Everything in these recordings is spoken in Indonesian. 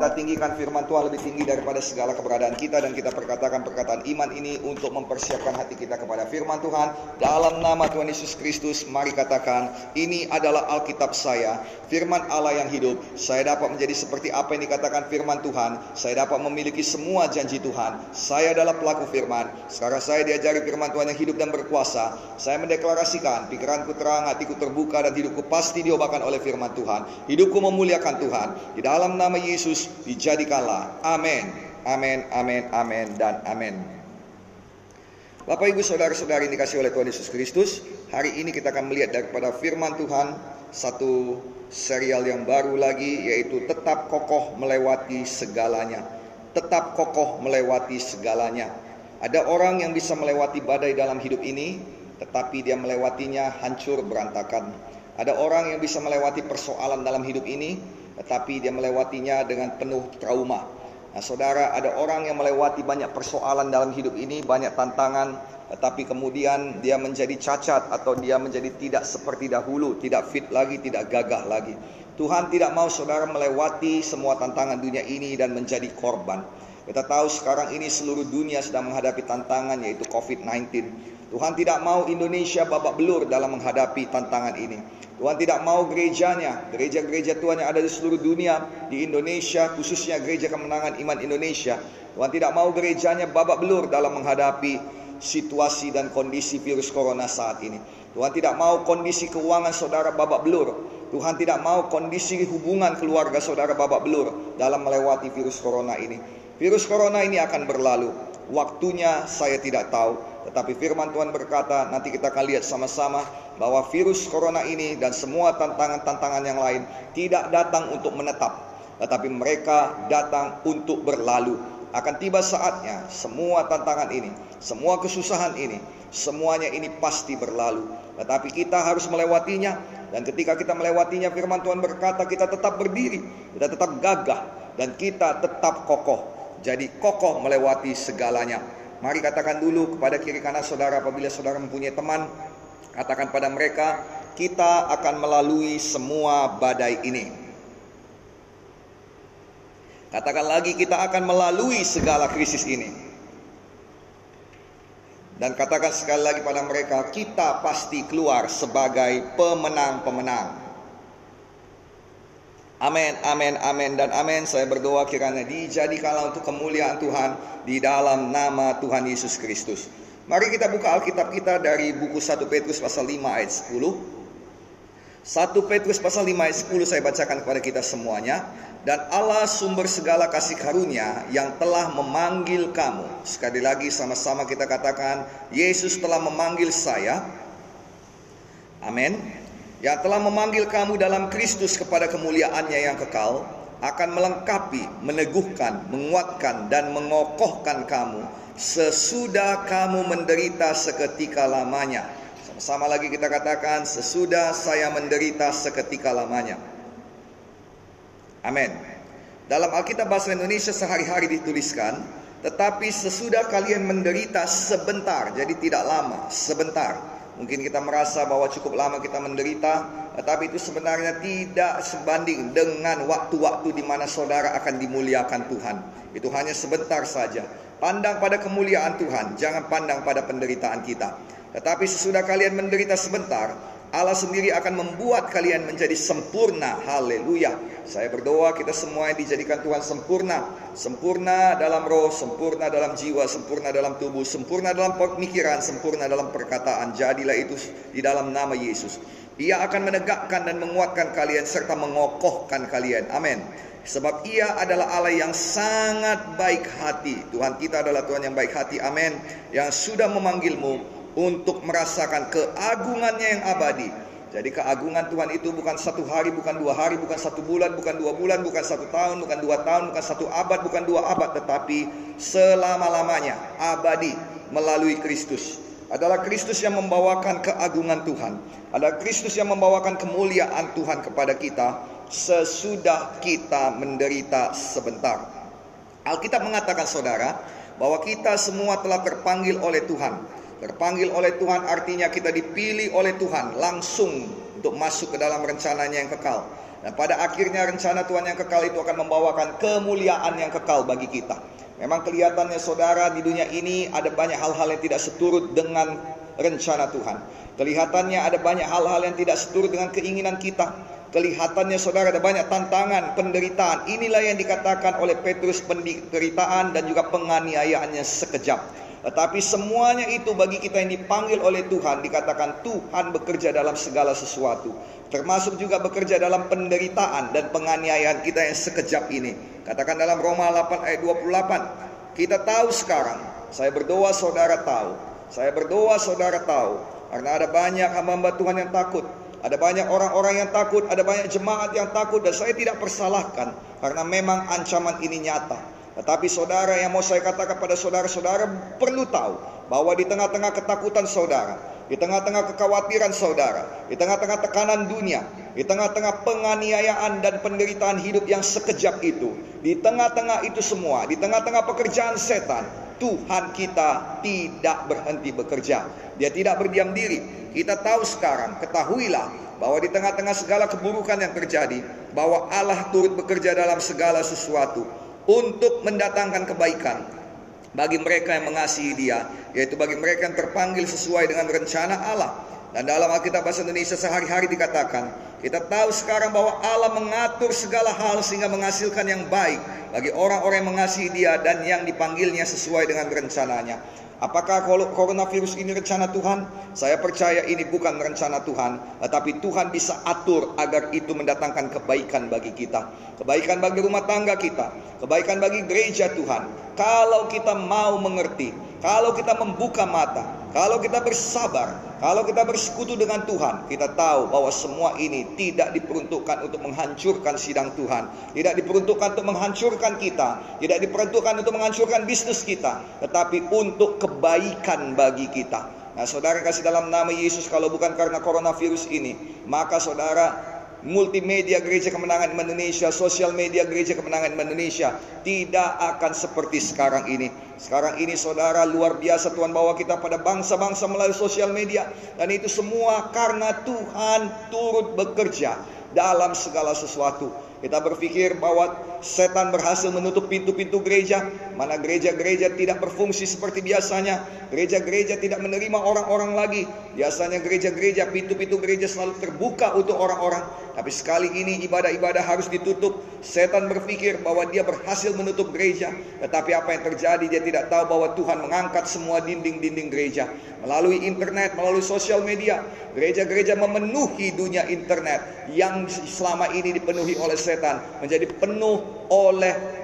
kita tinggikan firman Tuhan lebih tinggi daripada segala keberadaan kita dan kita perkatakan perkataan iman ini untuk mempersiapkan hati kita kepada firman Tuhan. Dalam nama Tuhan Yesus Kristus, mari katakan, ini adalah Alkitab saya, firman Allah yang hidup. Saya dapat menjadi seperti apa yang dikatakan firman Tuhan. Saya dapat memiliki semua janji Tuhan. Saya adalah pelaku firman. Sekarang saya diajari firman Tuhan yang hidup dan berkuasa. Saya mendeklarasikan, pikiranku terang, hatiku terbuka dan hidupku pasti diobakan oleh firman Tuhan. Hidupku memuliakan Tuhan. Di dalam nama Yesus dijadikanlah. Amin. Amin, amin, amin, dan amin. Bapak Ibu Saudara-saudari yang dikasih oleh Tuhan Yesus Kristus, hari ini kita akan melihat daripada firman Tuhan satu serial yang baru lagi yaitu tetap kokoh melewati segalanya. Tetap kokoh melewati segalanya. Ada orang yang bisa melewati badai dalam hidup ini, tetapi dia melewatinya hancur berantakan. Ada orang yang bisa melewati persoalan dalam hidup ini, tetapi dia melewatinya dengan penuh trauma. Nah, saudara, ada orang yang melewati banyak persoalan dalam hidup ini, banyak tantangan, tetapi kemudian dia menjadi cacat atau dia menjadi tidak seperti dahulu, tidak fit lagi, tidak gagah lagi. Tuhan tidak mau saudara melewati semua tantangan dunia ini dan menjadi korban. Kita tahu sekarang ini seluruh dunia sedang menghadapi tantangan yaitu COVID-19. Tuhan tidak mau Indonesia babak belur dalam menghadapi tantangan ini. Tuhan tidak mau gerejanya, gereja-gereja Tuhan yang ada di seluruh dunia, di Indonesia, khususnya gereja kemenangan iman Indonesia. Tuhan tidak mau gerejanya babak belur dalam menghadapi situasi dan kondisi virus corona saat ini. Tuhan tidak mau kondisi keuangan saudara babak belur. Tuhan tidak mau kondisi hubungan keluarga saudara babak belur dalam melewati virus corona ini. Virus corona ini akan berlalu. Waktunya saya tidak tahu, tetapi firman Tuhan berkata, nanti kita akan lihat sama-sama bahwa virus corona ini dan semua tantangan-tantangan yang lain tidak datang untuk menetap, tetapi mereka datang untuk berlalu. Akan tiba saatnya semua tantangan ini, semua kesusahan ini, semuanya ini pasti berlalu. Tetapi kita harus melewatinya dan ketika kita melewatinya firman Tuhan berkata kita tetap berdiri, kita tetap gagah dan kita tetap kokoh. Jadi kokoh melewati segalanya. Mari katakan dulu kepada kiri kanan saudara apabila saudara mempunyai teman Katakan pada mereka, kita akan melalui semua badai ini. Katakan lagi, kita akan melalui segala krisis ini. Dan katakan sekali lagi pada mereka, kita pasti keluar sebagai pemenang-pemenang. Amin, amin, amin, dan amin. Saya berdoa kiranya dijadikanlah untuk kemuliaan Tuhan di dalam nama Tuhan Yesus Kristus. Mari kita buka Alkitab kita dari buku 1 Petrus pasal 5 ayat 10. 1 Petrus pasal 5 ayat 10 saya bacakan kepada kita semuanya. Dan Allah sumber segala kasih karunia yang telah memanggil kamu. Sekali lagi sama-sama kita katakan, Yesus telah memanggil saya. Amin. Yang telah memanggil kamu dalam Kristus kepada kemuliaannya yang kekal akan melengkapi, meneguhkan, menguatkan dan mengokohkan kamu sesudah kamu menderita seketika lamanya. Sama-sama lagi kita katakan, sesudah saya menderita seketika lamanya. Amin. Dalam Alkitab Bahasa Indonesia sehari-hari dituliskan, tetapi sesudah kalian menderita sebentar, jadi tidak lama, sebentar. Mungkin kita merasa bahwa cukup lama kita menderita, tetapi itu sebenarnya tidak sebanding dengan waktu-waktu di mana saudara akan dimuliakan Tuhan. Itu hanya sebentar saja. Pandang pada kemuliaan Tuhan, jangan pandang pada penderitaan kita. Tetapi sesudah kalian menderita sebentar, Allah sendiri akan membuat kalian menjadi sempurna. Haleluya. Saya berdoa kita semua yang dijadikan Tuhan sempurna. Sempurna dalam roh, sempurna dalam jiwa, sempurna dalam tubuh, sempurna dalam pemikiran, sempurna dalam perkataan. Jadilah itu di dalam nama Yesus. Ia akan menegakkan dan menguatkan kalian serta mengokohkan kalian. Amin. Sebab ia adalah Allah yang sangat baik hati. Tuhan kita adalah Tuhan yang baik hati. Amin. Yang sudah memanggilmu untuk merasakan keagungannya yang abadi. Jadi keagungan Tuhan itu bukan satu hari, bukan dua hari, bukan satu bulan, bukan dua bulan, bukan satu tahun, bukan dua tahun, bukan satu abad, bukan dua abad, tetapi selama-lamanya abadi melalui Kristus. Adalah Kristus yang membawakan keagungan Tuhan. Adalah Kristus yang membawakan kemuliaan Tuhan kepada kita sesudah kita menderita sebentar. Alkitab mengatakan saudara bahwa kita semua telah terpanggil oleh Tuhan. Terpanggil oleh Tuhan artinya kita dipilih oleh Tuhan langsung untuk masuk ke dalam rencananya yang kekal. Dan pada akhirnya rencana Tuhan yang kekal itu akan membawakan kemuliaan yang kekal bagi kita. Memang kelihatannya saudara di dunia ini ada banyak hal-hal yang tidak seturut dengan rencana Tuhan. Kelihatannya ada banyak hal-hal yang tidak seturut dengan keinginan kita. Kelihatannya saudara ada banyak tantangan, penderitaan. Inilah yang dikatakan oleh Petrus penderitaan dan juga penganiayaannya sekejap. Tetapi semuanya itu bagi kita yang dipanggil oleh Tuhan dikatakan Tuhan bekerja dalam segala sesuatu. Termasuk juga bekerja dalam penderitaan dan penganiayaan kita yang sekejap ini. Katakan dalam Roma 8 ayat 28. Kita tahu sekarang, saya berdoa saudara tahu. Saya berdoa saudara tahu. Karena ada banyak hamba-hamba Tuhan yang takut. Ada banyak orang-orang yang takut, ada banyak jemaat yang takut dan saya tidak persalahkan karena memang ancaman ini nyata. Tetapi saudara yang mau saya katakan kepada saudara-saudara perlu tahu bahwa di tengah-tengah ketakutan saudara, di tengah-tengah kekhawatiran saudara, di tengah-tengah tekanan dunia, di tengah-tengah penganiayaan dan penderitaan hidup yang sekejap itu, di tengah-tengah itu semua, di tengah-tengah pekerjaan setan, Tuhan kita tidak berhenti bekerja. Dia tidak berdiam diri. Kita tahu sekarang, ketahuilah bahwa di tengah-tengah segala keburukan yang terjadi, bahwa Allah turut bekerja dalam segala sesuatu untuk mendatangkan kebaikan bagi mereka yang mengasihi Dia, yaitu bagi mereka yang terpanggil sesuai dengan rencana Allah. Dan dalam Alkitab bahasa Indonesia sehari-hari dikatakan, kita tahu sekarang bahwa Allah mengatur segala hal sehingga menghasilkan yang baik bagi orang-orang yang mengasihi Dia dan yang dipanggilnya sesuai dengan rencananya. Apakah coronavirus ini rencana Tuhan? Saya percaya ini bukan rencana Tuhan, tetapi Tuhan bisa atur agar itu mendatangkan kebaikan bagi kita, kebaikan bagi rumah tangga kita, kebaikan bagi gereja Tuhan. Kalau kita mau mengerti, kalau kita membuka mata, kalau kita bersabar, kalau kita bersekutu dengan Tuhan, kita tahu bahwa semua ini tidak diperuntukkan untuk menghancurkan sidang Tuhan, tidak diperuntukkan untuk menghancurkan kita, tidak diperuntukkan untuk menghancurkan bisnis kita, tetapi untuk kebaikan bagi kita. Nah, saudara kasih dalam nama Yesus, kalau bukan karena coronavirus ini, maka saudara multimedia Gereja Kemenangan Indonesia, sosial media Gereja Kemenangan Indonesia tidak akan seperti sekarang ini. Sekarang ini saudara luar biasa Tuhan bawa kita pada bangsa-bangsa melalui sosial media dan itu semua karena Tuhan turut bekerja dalam segala sesuatu. Kita berpikir bahwa setan berhasil menutup pintu-pintu gereja, mana gereja-gereja tidak berfungsi seperti biasanya. Gereja-gereja tidak menerima orang-orang lagi. Biasanya gereja-gereja, pintu-pintu gereja selalu terbuka untuk orang-orang. Tapi sekali ini ibadah-ibadah harus ditutup. Setan berpikir bahwa dia berhasil menutup gereja. Tetapi apa yang terjadi dia tidak tahu bahwa Tuhan mengangkat semua dinding-dinding gereja. Melalui internet, melalui sosial media. Gereja-gereja memenuhi dunia internet yang selama ini dipenuhi oleh setan. Menjadi penuh oleh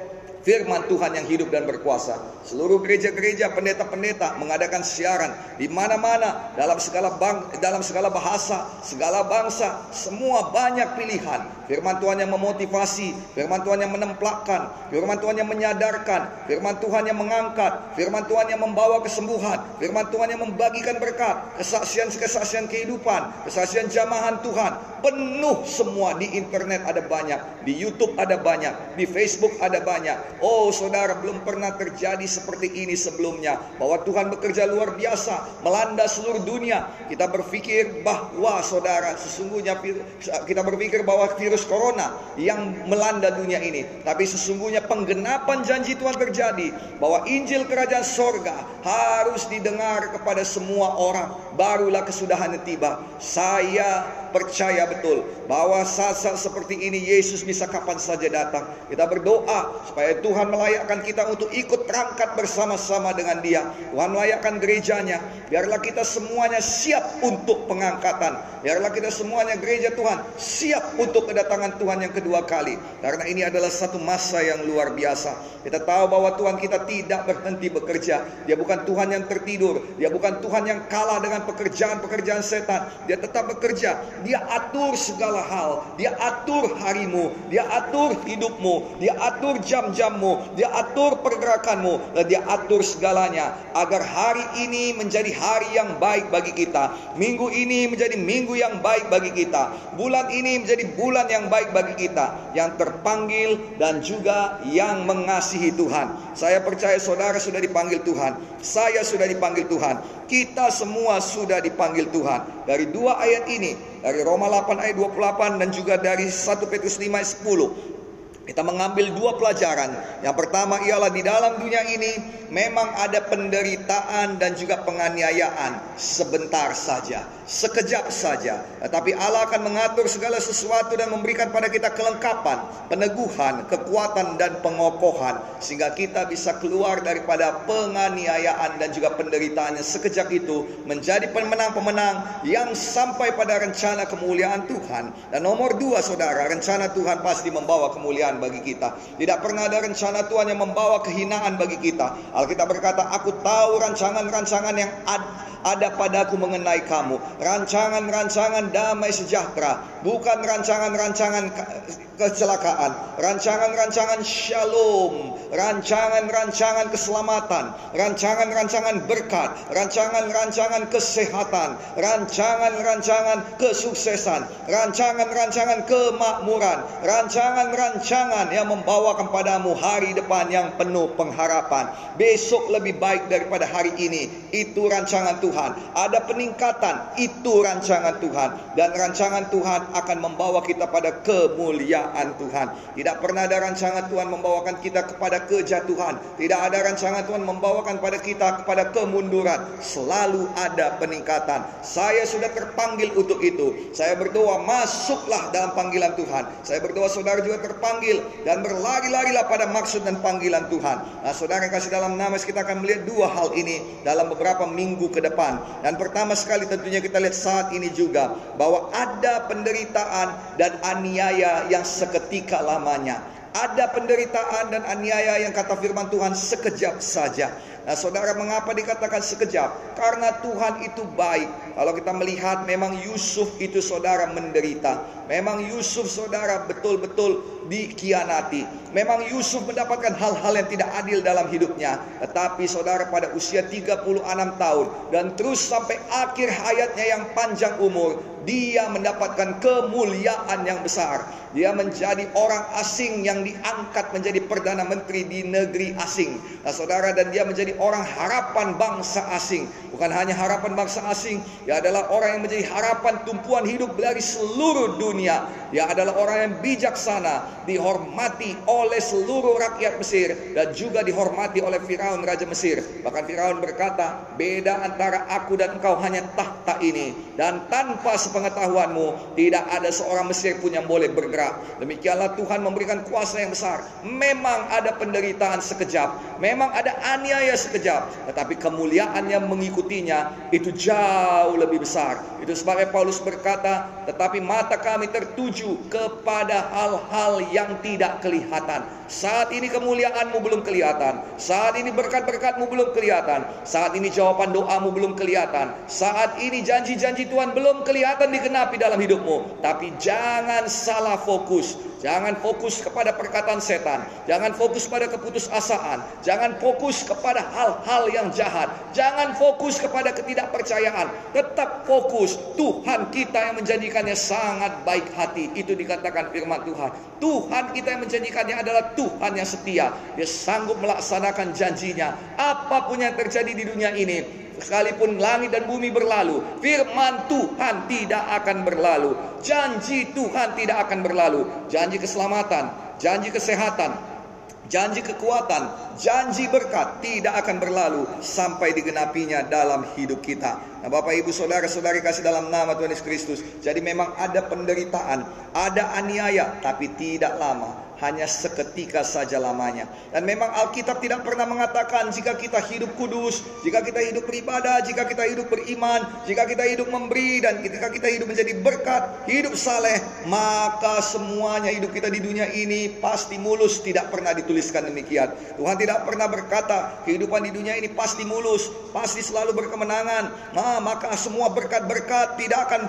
firman Tuhan yang hidup dan berkuasa. Seluruh gereja-gereja, pendeta-pendeta mengadakan siaran di mana-mana dalam segala bang, dalam segala bahasa, segala bangsa, semua banyak pilihan. Firman Tuhan yang memotivasi, firman Tuhan yang menemplakkan, firman Tuhan yang menyadarkan, firman Tuhan yang mengangkat, firman Tuhan yang membawa kesembuhan, firman Tuhan yang membagikan berkat, kesaksian-kesaksian kehidupan, kesaksian jamahan Tuhan, penuh semua di internet ada banyak, di YouTube ada banyak, di Facebook ada banyak, Oh saudara belum pernah terjadi seperti ini sebelumnya. Bahwa Tuhan bekerja luar biasa Melanda seluruh dunia. Kita berpikir bahwa saudara Sesungguhnya kita berpikir bahwa virus corona Yang melanda dunia ini Tapi sesungguhnya penggenapan janji Tuhan terjadi Bahwa Injil Kerajaan Sorga Harus didengar kepada semua orang Barulah kesudahannya tiba Saya percaya betul Bahwa saat-saat seperti ini Yesus bisa kapan saja datang Kita berdoa supaya Tuhan melayakkan kita untuk ikut terangkat bersama-sama dengan dia. Tuhan melayakkan gerejanya. Biarlah kita semuanya siap untuk pengangkatan. Biarlah kita semuanya gereja Tuhan siap untuk kedatangan Tuhan yang kedua kali. Karena ini adalah satu masa yang luar biasa. Kita tahu bahwa Tuhan kita tidak berhenti bekerja. Dia bukan Tuhan yang tertidur. Dia bukan Tuhan yang kalah dengan pekerjaan-pekerjaan setan. Dia tetap bekerja. Dia atur segala hal. Dia atur harimu. Dia atur hidupmu. Dia atur jam-jam pikiranmu, dia atur pergerakanmu, dan dia atur segalanya agar hari ini menjadi hari yang baik bagi kita. Minggu ini menjadi minggu yang baik bagi kita. Bulan ini menjadi bulan yang baik bagi kita, yang terpanggil dan juga yang mengasihi Tuhan. Saya percaya saudara sudah dipanggil Tuhan. Saya sudah dipanggil Tuhan. Kita semua sudah dipanggil Tuhan. Dari dua ayat ini, dari Roma 8 ayat 28 dan juga dari 1 Petrus 5 ayat 10. Kita mengambil dua pelajaran. Yang pertama ialah di dalam dunia ini memang ada penderitaan dan juga penganiayaan sebentar saja, sekejap saja. Tetapi Allah akan mengatur segala sesuatu dan memberikan pada kita kelengkapan, peneguhan, kekuatan dan pengokohan sehingga kita bisa keluar daripada penganiayaan dan juga penderitaan yang sekejap itu menjadi pemenang-pemenang yang sampai pada rencana kemuliaan Tuhan. Dan nomor dua saudara, rencana Tuhan pasti membawa kemuliaan bagi kita. Tidak pernah ada rencana Tuhan yang membawa kehinaan bagi kita. Alkitab berkata, aku tahu rancangan-rancangan yang ada padaku mengenai kamu. Rancangan-rancangan damai sejahtera. Bukan rancangan-rancangan kecelakaan. Rancangan-rancangan shalom. Rancangan-rancangan keselamatan. Rancangan-rancangan berkat. Rancangan-rancangan kesehatan. Rancangan-rancangan kesuksesan. Rancangan-rancangan kemakmuran. Rancangan-rancangan yang membawa kepadamu hari depan yang penuh pengharapan. Besok lebih baik daripada hari ini. Itu rancangan Tuhan. Tuhan. Ada peningkatan, itu rancangan Tuhan. Dan rancangan Tuhan akan membawa kita pada kemuliaan Tuhan. Tidak pernah ada rancangan Tuhan membawakan kita kepada kejatuhan. Tidak ada rancangan Tuhan membawakan pada kita kepada kemunduran. Selalu ada peningkatan. Saya sudah terpanggil untuk itu. Saya berdoa, masuklah dalam panggilan Tuhan. Saya berdoa saudara juga terpanggil dan berlari-larilah pada maksud dan panggilan Tuhan. Nah, saudara yang kasih dalam nama kita akan melihat dua hal ini dalam beberapa minggu ke depan depan. Dan pertama sekali tentunya kita lihat saat ini juga bahwa ada penderitaan dan aniaya yang seketika lamanya. Ada penderitaan dan aniaya yang kata firman Tuhan sekejap saja. Nah saudara mengapa dikatakan sekejap? Karena Tuhan itu baik. Kalau kita melihat memang Yusuf itu saudara menderita. Memang Yusuf saudara betul-betul dikianati. Memang Yusuf mendapatkan hal-hal yang tidak adil dalam hidupnya. Tetapi saudara pada usia 36 tahun. Dan terus sampai akhir hayatnya yang panjang umur. Dia mendapatkan kemuliaan yang besar. Dia menjadi orang asing yang diangkat menjadi Perdana Menteri di negeri asing. Nah saudara dan dia menjadi orang harapan bangsa asing. Bukan hanya harapan bangsa asing, dia adalah orang yang menjadi harapan tumpuan hidup dari seluruh dunia. Dia adalah orang yang bijaksana, dihormati oleh seluruh rakyat Mesir dan juga dihormati oleh Firaun raja Mesir. Bahkan Firaun berkata, "Beda antara aku dan engkau hanya tahta ini dan tanpa sepengetahuanmu tidak ada seorang Mesir pun yang boleh bergerak." Demikianlah Tuhan memberikan kuasa yang besar. Memang ada penderitaan sekejap, memang ada aniaya sekejap, tetapi kemuliaan yang mengikutinya itu jauh lebih besar. Itu sebabnya Paulus berkata, tetapi mata kami tertuju kepada hal-hal yang tidak kelihatan. Saat ini kemuliaanmu belum kelihatan. Saat ini berkat-berkatmu belum kelihatan. Saat ini jawaban doamu belum kelihatan. Saat ini janji-janji Tuhan belum kelihatan digenapi dalam hidupmu. Tapi jangan salah fokus. Jangan fokus kepada perkataan setan. Jangan fokus pada keputusasaan. Jangan fokus kepada hal-hal yang jahat. Jangan fokus kepada ketidakpercayaan. Tetap fokus Tuhan kita yang menjanjikannya sangat baik hati. Itu dikatakan firman Tuhan. Tuhan kita yang menjanjikannya adalah Tuhan yang setia. Dia sanggup melaksanakan janjinya. Apa pun yang terjadi di dunia ini, sekalipun langit dan bumi berlalu, firman Tuhan tidak akan berlalu. Janji Tuhan tidak akan berlalu. Janji keselamatan, janji kesehatan, janji kekuatan, janji berkat tidak akan berlalu sampai digenapinya dalam hidup kita. Nah, Bapak Ibu Saudara-saudari kasih dalam nama Tuhan Yesus Kristus. Jadi memang ada penderitaan, ada aniaya, tapi tidak lama hanya seketika saja lamanya. Dan memang Alkitab tidak pernah mengatakan jika kita hidup kudus, jika kita hidup beribadah, jika kita hidup beriman, jika kita hidup memberi dan ketika kita hidup menjadi berkat, hidup saleh, maka semuanya hidup kita di dunia ini pasti mulus, tidak pernah dituliskan demikian. Tuhan tidak pernah berkata kehidupan di dunia ini pasti mulus, pasti selalu berkemenangan. Nah, maka semua berkat-berkat tidak akan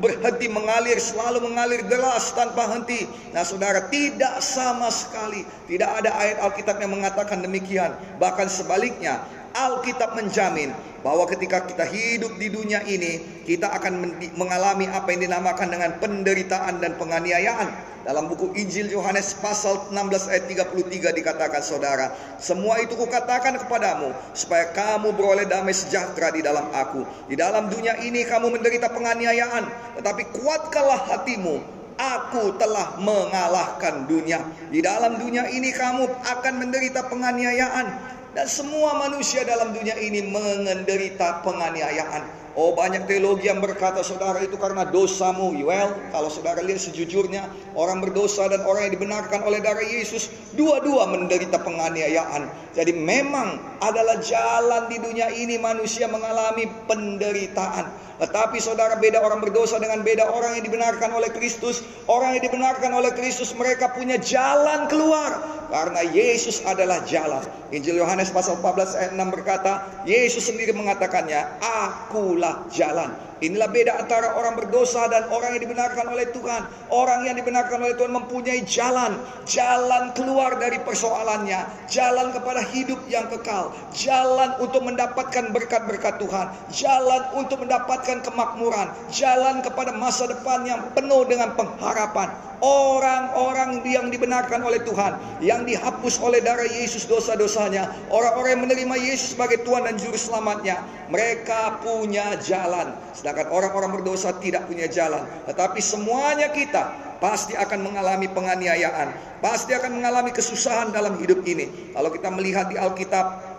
berhenti mengalir, selalu mengalir deras tanpa henti. Nah, Saudara, tidak sama sekali tidak ada ayat Alkitab yang mengatakan demikian. Bahkan sebaliknya, Alkitab menjamin bahwa ketika kita hidup di dunia ini, kita akan mengalami apa yang dinamakan dengan penderitaan dan penganiayaan. Dalam buku Injil Yohanes pasal 16 ayat 33 dikatakan saudara, semua itu kukatakan kepadamu supaya kamu beroleh damai sejahtera di dalam aku. Di dalam dunia ini kamu menderita penganiayaan, tetapi kuatkanlah hatimu, Aku telah mengalahkan dunia. Di dalam dunia ini kamu akan menderita penganiayaan. Dan semua manusia dalam dunia ini menderita penganiayaan. Oh banyak teologi yang berkata saudara itu karena dosamu. Well, kalau saudara lihat sejujurnya orang berdosa dan orang yang dibenarkan oleh darah Yesus dua-dua menderita penganiayaan. Jadi memang adalah jalan di dunia ini manusia mengalami penderitaan. Tetapi saudara beda orang berdosa dengan beda orang yang dibenarkan oleh Kristus. Orang yang dibenarkan oleh Kristus mereka punya jalan keluar. Karena Yesus adalah jalan. Injil Yohanes pasal 14 ayat 6 berkata, Yesus sendiri mengatakannya, akulah jalan. Inilah beda antara orang berdosa dan orang yang dibenarkan oleh Tuhan. Orang yang dibenarkan oleh Tuhan mempunyai jalan, jalan keluar dari persoalannya, jalan kepada hidup yang kekal, jalan untuk mendapatkan berkat-berkat Tuhan, jalan untuk mendapatkan kemakmuran, jalan kepada masa depan yang penuh dengan pengharapan. Orang-orang yang dibenarkan oleh Tuhan, yang dihapus oleh darah Yesus dosa-dosanya, orang-orang yang menerima Yesus sebagai Tuhan dan Juru Selamatnya, mereka punya jalan. Sedangkan orang-orang berdosa tidak punya jalan. Tetapi semuanya kita pasti akan mengalami penganiayaan, pasti akan mengalami kesusahan dalam hidup ini. Kalau kita melihat di Alkitab,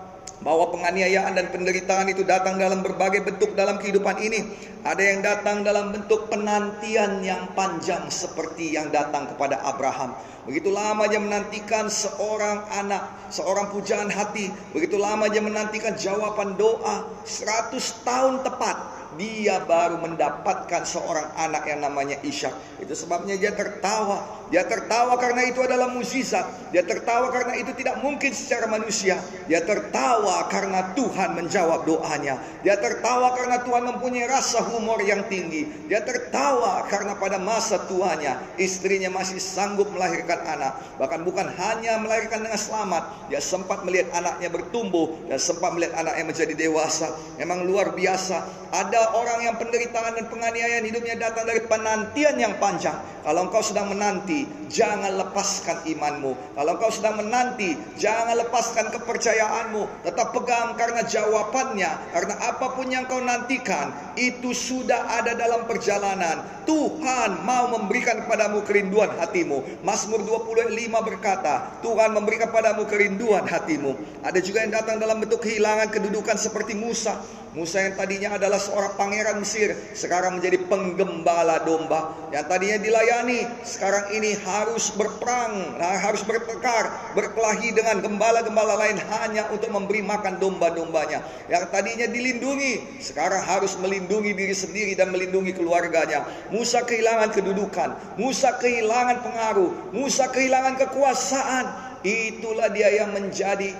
bahwa penganiayaan dan penderitaan itu datang dalam berbagai bentuk dalam kehidupan ini. Ada yang datang dalam bentuk penantian yang panjang seperti yang datang kepada Abraham. Begitu lama dia menantikan seorang anak, seorang pujaan hati. Begitu lama dia menantikan jawaban doa 100 tahun tepat dia baru mendapatkan seorang anak yang namanya Ishak. Itu sebabnya dia tertawa. Dia tertawa karena itu adalah mukjizat. Dia tertawa karena itu tidak mungkin secara manusia. Dia tertawa karena Tuhan menjawab doanya. Dia tertawa karena Tuhan mempunyai rasa humor yang tinggi. Dia tertawa karena pada masa tuanya istrinya masih sanggup melahirkan anak. Bahkan bukan hanya melahirkan dengan selamat. Dia sempat melihat anaknya bertumbuh dan sempat melihat anaknya menjadi dewasa. Memang luar biasa. Ada orang yang penderitaan dan penganiayaan hidupnya datang dari penantian yang panjang. Kalau engkau sedang menanti, jangan lepaskan imanmu. Kalau engkau sedang menanti, jangan lepaskan kepercayaanmu. Tetap pegang karena jawabannya. Karena apa pun yang kau nantikan, itu sudah ada dalam perjalanan. Tuhan mau memberikan kepadamu kerinduan hatimu. Mazmur 25 berkata, Tuhan memberikan kepadamu kerinduan hatimu. Ada juga yang datang dalam bentuk kehilangan kedudukan seperti Musa. Musa yang tadinya adalah seorang pangeran Mesir, sekarang menjadi penggembala domba. Yang tadinya dilayani, sekarang ini harus berperang, harus berpekar, berkelahi dengan gembala-gembala lain hanya untuk memberi makan domba-dombanya. Yang tadinya dilindungi, sekarang harus melindungi diri sendiri dan melindungi keluarganya. Musa kehilangan kedudukan, Musa kehilangan pengaruh, Musa kehilangan kekuasaan. Itulah dia yang menjadi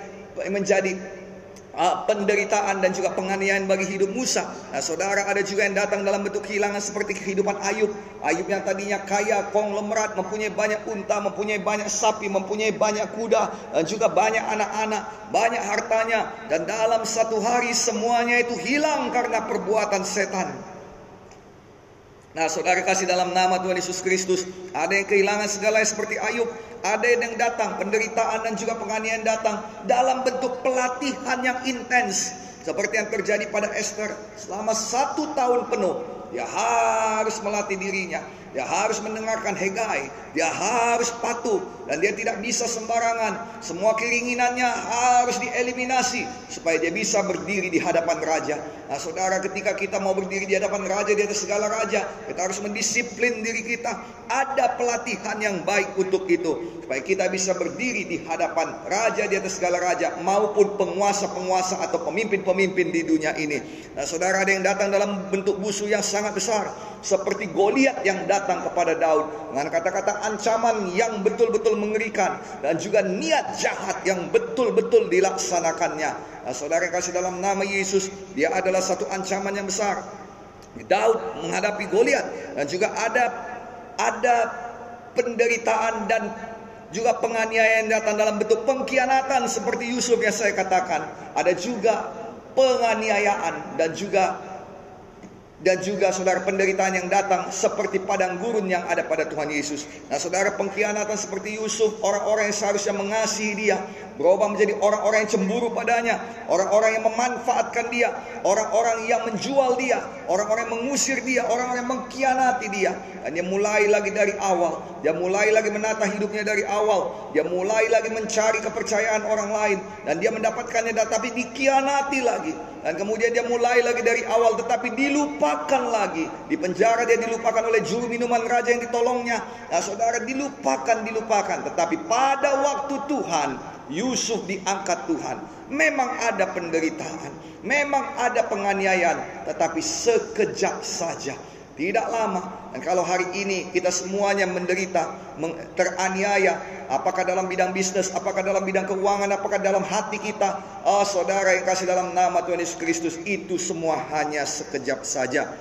menjadi penderitaan dan juga penganiayaan bagi hidup Musa. Nah, saudara ada juga yang datang dalam bentuk kehilangan seperti kehidupan Ayub. Ayub yang tadinya kaya, konglomerat, mempunyai banyak unta, mempunyai banyak sapi, mempunyai banyak kuda, dan juga banyak anak-anak, banyak hartanya. Dan dalam satu hari semuanya itu hilang karena perbuatan setan. Nah, saudara kasih dalam nama Tuhan Yesus Kristus, ada yang kehilangan segala seperti Ayub, ada yang datang, penderitaan dan juga penganiayaan datang dalam bentuk pelatihan yang intens. Seperti yang terjadi pada Esther selama satu tahun penuh. Dia harus melatih dirinya dia harus mendengarkan Hegai, dia harus patuh dan dia tidak bisa sembarangan. Semua keinginannya harus dieliminasi supaya dia bisa berdiri di hadapan raja. Nah, saudara, ketika kita mau berdiri di hadapan raja di atas segala raja, kita harus mendisiplin diri kita. Ada pelatihan yang baik untuk itu supaya kita bisa berdiri di hadapan raja di atas segala raja maupun penguasa-penguasa atau pemimpin-pemimpin di dunia ini. Nah, saudara ada yang datang dalam bentuk musuh yang sangat besar seperti Goliat yang datang kepada Daud dengan kata-kata ancaman yang betul-betul mengerikan dan juga niat jahat yang betul-betul dilaksanakannya. Nah, saudara kasih dalam nama Yesus, dia adalah satu ancaman yang besar. Daud menghadapi Goliat dan juga ada ada penderitaan dan juga penganiayaan datang dalam bentuk pengkhianatan seperti Yusuf yang saya katakan. Ada juga penganiayaan dan juga dan juga saudara penderitaan yang datang seperti padang gurun yang ada pada Tuhan Yesus. Nah, saudara pengkhianatan seperti Yusuf, orang-orang yang seharusnya mengasihi dia, berubah menjadi orang-orang yang cemburu padanya, orang-orang yang memanfaatkan dia, orang-orang yang menjual dia, orang-orang yang mengusir dia, orang-orang yang mengkhianati dia. Dan dia mulai lagi dari awal, dia mulai lagi menata hidupnya dari awal, dia mulai lagi mencari kepercayaan orang lain dan dia mendapatkannya tapi dikhianati lagi. Dan kemudian dia mulai lagi dari awal tetapi dilupakan lagi. Di penjara dia dilupakan oleh juru minuman raja yang ditolongnya. Nah saudara dilupakan, dilupakan. Tetapi pada waktu Tuhan Yusuf diangkat Tuhan. Memang ada penderitaan, memang ada penganiayaan, tetapi sekejap saja. Tidak lama. Dan kalau hari ini kita semuanya menderita, teraniaya, apakah dalam bidang bisnis, apakah dalam bidang keuangan, apakah dalam hati kita, oh saudara yang kasih dalam nama Tuhan Yesus Kristus, itu semua hanya sekejap saja.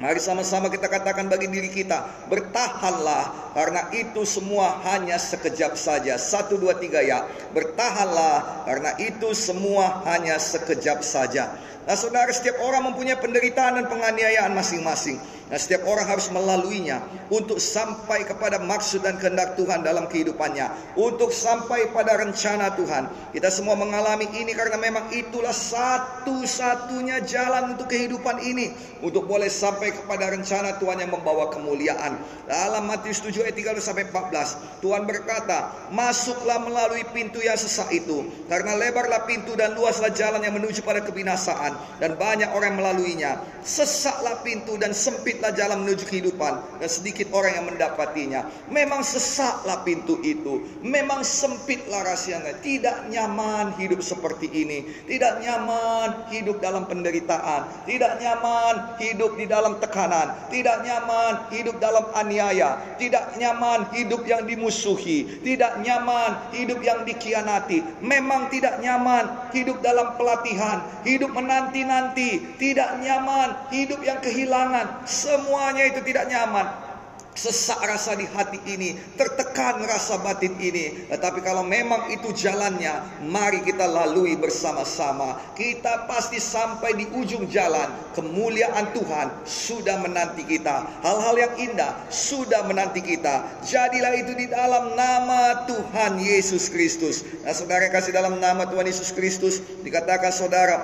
Mari sama-sama kita katakan bagi diri kita, bertahanlah karena itu semua hanya sekejap saja. Satu, dua, tiga ya. Bertahanlah karena itu semua hanya sekejap saja. Nah saudara setiap orang mempunyai penderitaan dan penganiayaan masing-masing. Nah, setiap orang harus melaluinya untuk sampai kepada maksud dan kehendak Tuhan dalam kehidupannya, untuk sampai pada rencana Tuhan. Kita semua mengalami ini karena memang itulah satu-satunya jalan untuk kehidupan ini, untuk boleh sampai kepada rencana Tuhan yang membawa kemuliaan. Dalam Matius 7 ayat 3 sampai 14, Tuhan berkata, "Masuklah melalui pintu yang sesak itu, karena lebarlah pintu dan luaslah jalan yang menuju pada kebinasaan, dan banyak orang melaluinya. Sesaklah pintu dan sempit sempitlah jalan menuju kehidupan dan sedikit orang yang mendapatinya. Memang sesaklah pintu itu, memang sempitlah rahasianya. Tidak nyaman hidup seperti ini, tidak nyaman hidup dalam penderitaan, tidak nyaman hidup di dalam tekanan, tidak nyaman hidup dalam aniaya, tidak nyaman hidup yang dimusuhi, tidak nyaman hidup yang dikhianati. Memang tidak nyaman hidup dalam pelatihan, hidup menanti-nanti, tidak nyaman hidup yang kehilangan Semuanya itu tidak nyaman. Sesak rasa di hati ini, tertekan rasa batin ini. Tetapi kalau memang itu jalannya, mari kita lalui bersama-sama. Kita pasti sampai di ujung jalan. Kemuliaan Tuhan sudah menanti kita. Hal-hal yang indah sudah menanti kita. Jadilah itu di dalam nama Tuhan Yesus Kristus. Nah, saudara kasih dalam nama Tuhan Yesus Kristus, dikatakan saudara,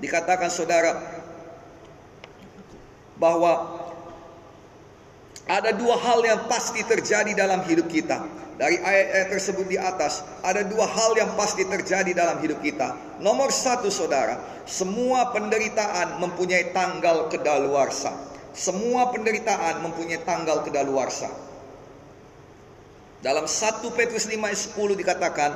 dikatakan saudara, bahwa ada dua hal yang pasti terjadi dalam hidup kita. Dari ayat-ayat tersebut di atas, ada dua hal yang pasti terjadi dalam hidup kita. Nomor satu, saudara, semua penderitaan mempunyai tanggal kedaluarsa. Semua penderitaan mempunyai tanggal kedaluarsa. Dalam 1 Petrus 5 ayat 10 dikatakan,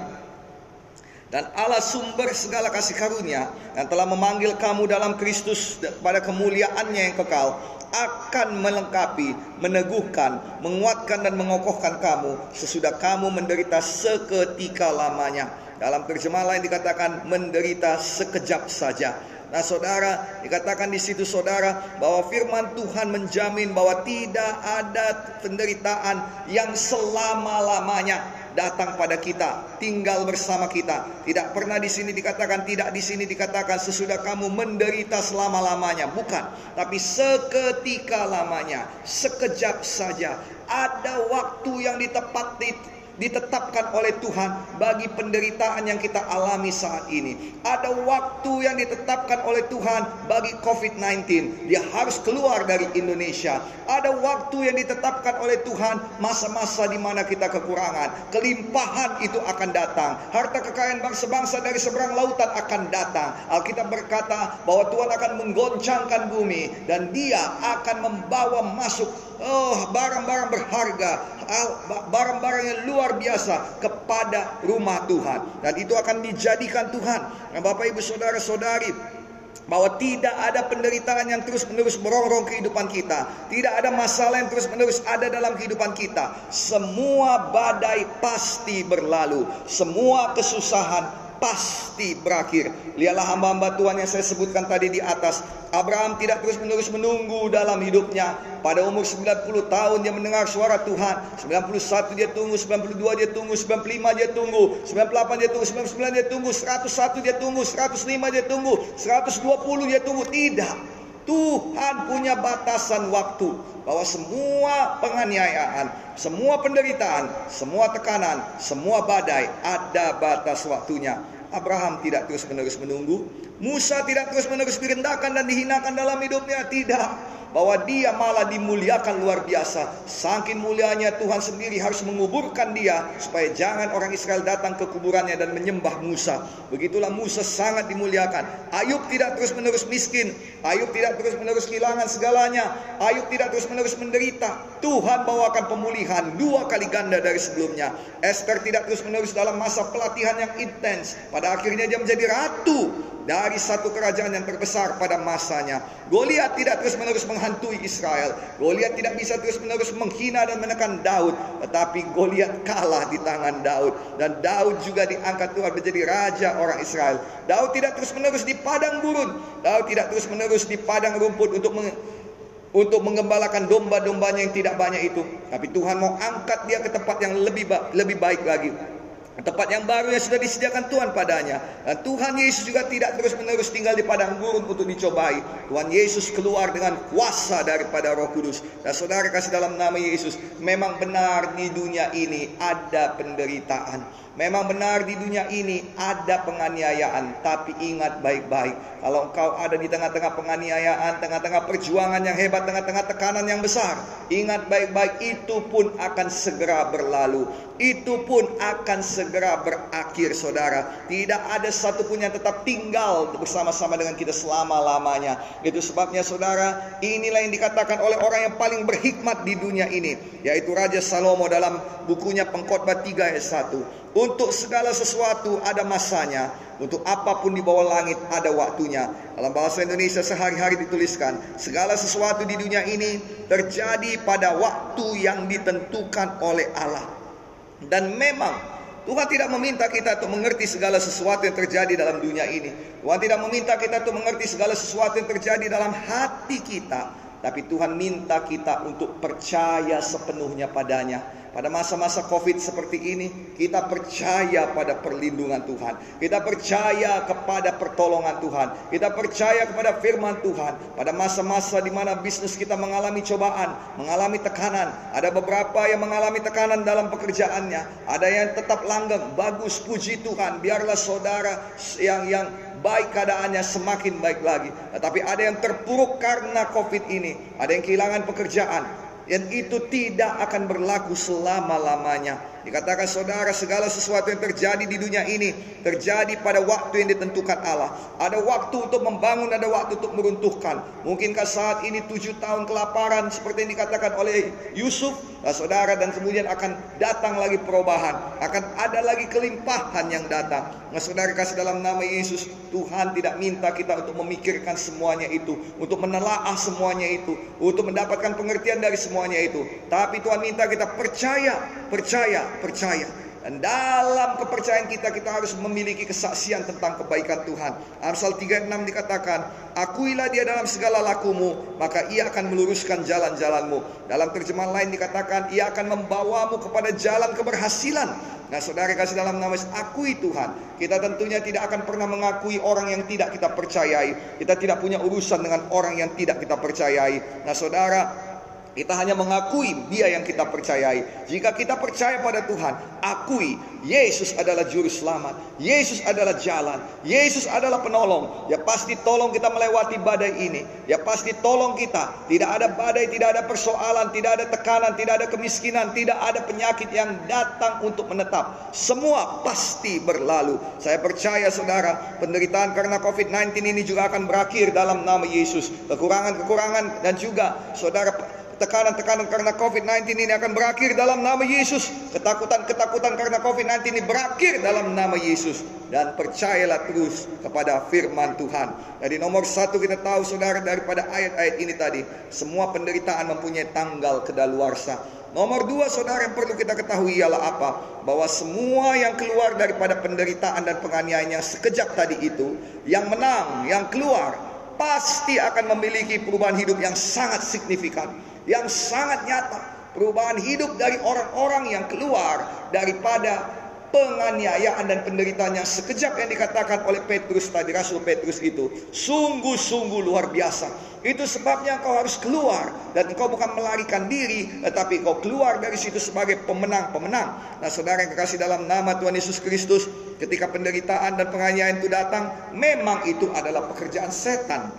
dan Allah sumber segala kasih karunia yang telah memanggil kamu dalam Kristus pada kemuliaannya yang kekal akan melengkapi, meneguhkan, menguatkan dan mengokohkan kamu sesudah kamu menderita seketika lamanya. Dalam terjemah lain dikatakan menderita sekejap saja. Nah, saudara, dikatakan di situ saudara bahwa firman Tuhan menjamin bahwa tidak ada penderitaan yang selama-lamanya datang pada kita, tinggal bersama kita. Tidak pernah di sini dikatakan tidak di sini dikatakan sesudah kamu menderita selama-lamanya, bukan. Tapi seketika lamanya, sekejap saja. Ada waktu yang ditepati ditetapkan oleh Tuhan bagi penderitaan yang kita alami saat ini. Ada waktu yang ditetapkan oleh Tuhan bagi COVID-19. Dia harus keluar dari Indonesia. Ada waktu yang ditetapkan oleh Tuhan masa-masa di mana kita kekurangan. Kelimpahan itu akan datang. Harta kekayaan bangsa-bangsa dari seberang lautan akan datang. Alkitab berkata bahwa Tuhan akan menggoncangkan bumi dan dia akan membawa masuk oh barang-barang berharga, barang-barang yang luar biasa kepada rumah Tuhan. Dan itu akan dijadikan Tuhan. Nah, Bapak Ibu Saudara-saudari, bahwa tidak ada penderitaan yang terus-menerus merongrong kehidupan kita. Tidak ada masalah yang terus-menerus ada dalam kehidupan kita. Semua badai pasti berlalu. Semua kesusahan pasti berakhir. Lihatlah hamba-hamba Tuhan yang saya sebutkan tadi di atas. Abraham tidak terus-menerus menunggu dalam hidupnya. Pada umur 90 tahun dia mendengar suara Tuhan. 91 dia tunggu, 92 dia tunggu, 95 dia tunggu, 98 dia tunggu, 99 dia tunggu, 101 dia tunggu, 105 dia tunggu, 120 dia tunggu. Tidak. Tuhan punya batasan waktu bahwa semua penganiayaan, semua penderitaan, semua tekanan, semua badai ada batas waktunya. Abraham tidak terus-menerus menunggu, Musa tidak terus-menerus direndahkan dan dihinakan dalam hidupnya, tidak bahwa dia malah dimuliakan luar biasa. Saking mulianya Tuhan sendiri harus menguburkan dia supaya jangan orang Israel datang ke kuburannya dan menyembah Musa. Begitulah Musa sangat dimuliakan. Ayub tidak terus-menerus miskin. Ayub tidak terus-menerus kehilangan segalanya. Ayub tidak terus-menerus menderita. Tuhan bawakan pemulihan dua kali ganda dari sebelumnya. Esther tidak terus-menerus dalam masa pelatihan yang intens. Pada akhirnya dia menjadi ratu dari satu kerajaan yang terbesar pada masanya. Goliat tidak terus-menerus menghantui Israel. Goliat tidak bisa terus-menerus menghina dan menekan Daud, tetapi Goliat kalah di tangan Daud dan Daud juga diangkat Tuhan menjadi raja orang Israel. Daud tidak terus-menerus di padang gurun. Daud tidak terus-menerus di padang rumput untuk meng untuk mengembalakan domba-dombanya yang tidak banyak itu. Tapi Tuhan mau angkat dia ke tempat yang lebih ba lebih baik lagi. Tempat yang baru yang sudah disediakan Tuhan padanya. Dan Tuhan Yesus juga tidak terus-menerus tinggal di padang gurun untuk dicobai. Tuhan Yesus keluar dengan kuasa daripada Roh Kudus. Dan saudara kasih dalam nama Yesus, memang benar di dunia ini ada penderitaan. Memang benar di dunia ini ada penganiayaan, tapi ingat baik-baik. Kalau engkau ada di tengah-tengah penganiayaan, tengah-tengah perjuangan yang hebat, tengah-tengah tekanan yang besar, ingat baik-baik itu pun akan segera berlalu. Itu pun akan segera berakhir, saudara. Tidak ada satupun yang tetap tinggal bersama-sama dengan kita selama-lamanya. Itu sebabnya, saudara, inilah yang dikatakan oleh orang yang paling berhikmat di dunia ini, yaitu Raja Salomo dalam bukunya Pengkhotbah 3 ayat 1. Untuk segala sesuatu ada masanya, untuk apa pun di bawah langit ada waktunya. Dalam bahasa Indonesia sehari-hari dituliskan, segala sesuatu di dunia ini terjadi pada waktu yang ditentukan oleh Allah. Dan memang Tuhan tidak meminta kita untuk mengerti segala sesuatu yang terjadi dalam dunia ini. Tuhan tidak meminta kita untuk mengerti segala sesuatu yang terjadi dalam hati kita. Tapi Tuhan minta kita untuk percaya sepenuhnya padanya pada masa-masa COVID seperti ini, kita percaya pada perlindungan Tuhan. Kita percaya kepada pertolongan Tuhan. Kita percaya kepada firman Tuhan. Pada masa-masa di mana bisnis kita mengalami cobaan, mengalami tekanan. Ada beberapa yang mengalami tekanan dalam pekerjaannya. Ada yang tetap langgeng. Bagus, puji Tuhan. Biarlah saudara yang yang baik keadaannya semakin baik lagi. Tetapi ada yang terpuruk karena COVID ini. Ada yang kehilangan pekerjaan. Dan itu tidak akan berlaku selama-lamanya. Dikatakan saudara segala sesuatu yang terjadi di dunia ini terjadi pada waktu yang ditentukan Allah. Ada waktu untuk membangun, ada waktu untuk meruntuhkan. Mungkinkah saat ini tujuh tahun kelaparan seperti yang dikatakan oleh Yusuf, nah, saudara dan kemudian akan datang lagi perubahan, akan ada lagi kelimpahan yang datang. Nah, saudara kasih dalam nama Yesus, Tuhan tidak minta kita untuk memikirkan semuanya itu, untuk menelaah semuanya itu, untuk mendapatkan pengertian dari semuanya itu. Tapi Tuhan minta kita percaya, percaya percaya. Dan dalam kepercayaan kita, kita harus memiliki kesaksian tentang kebaikan Tuhan. Amsal 36 dikatakan, Akuilah dia dalam segala lakumu, maka ia akan meluruskan jalan-jalanmu. Dalam terjemahan lain dikatakan, ia akan membawamu kepada jalan keberhasilan. Nah saudara kasih dalam nama akui Tuhan. Kita tentunya tidak akan pernah mengakui orang yang tidak kita percayai. Kita tidak punya urusan dengan orang yang tidak kita percayai. Nah saudara, kita hanya mengakui dia yang kita percayai. Jika kita percaya pada Tuhan, akui Yesus adalah juru selamat. Yesus adalah jalan. Yesus adalah penolong. Ya pasti tolong kita melewati badai ini. Ya pasti tolong kita. Tidak ada badai, tidak ada persoalan, tidak ada tekanan, tidak ada kemiskinan, tidak ada penyakit yang datang untuk menetap. Semua pasti berlalu. Saya percaya saudara, penderitaan karena COVID-19 ini juga akan berakhir dalam nama Yesus. Kekurangan-kekurangan dan juga saudara tekanan-tekanan karena COVID-19 ini akan berakhir dalam nama Yesus. Ketakutan-ketakutan karena COVID-19 ini berakhir dalam nama Yesus. dan percayalah terus kepada firman Tuhan. Jadi nomor satu kita tahu saudara daripada ayat-ayat ini tadi, semua penderitaan mempunyai tanggal kedaluarsa. Nomor dua saudara yang perlu kita ketahui ialah apa? Bahwa semua yang keluar daripada penderitaan dan penganiayaan sekejap tadi itu, yang menang, yang keluar, pasti akan memiliki perubahan hidup yang sangat signifikan, yang sangat nyata. Perubahan hidup dari orang-orang yang keluar daripada penganiayaan dan penderitaan yang sekejap yang dikatakan oleh Petrus tadi Rasul Petrus itu sungguh-sungguh luar biasa. Itu sebabnya kau harus keluar dan kau bukan melarikan diri tetapi kau keluar dari situ sebagai pemenang-pemenang. Nah, Saudara yang kekasih dalam nama Tuhan Yesus Kristus, ketika penderitaan dan penganiayaan itu datang, memang itu adalah pekerjaan setan.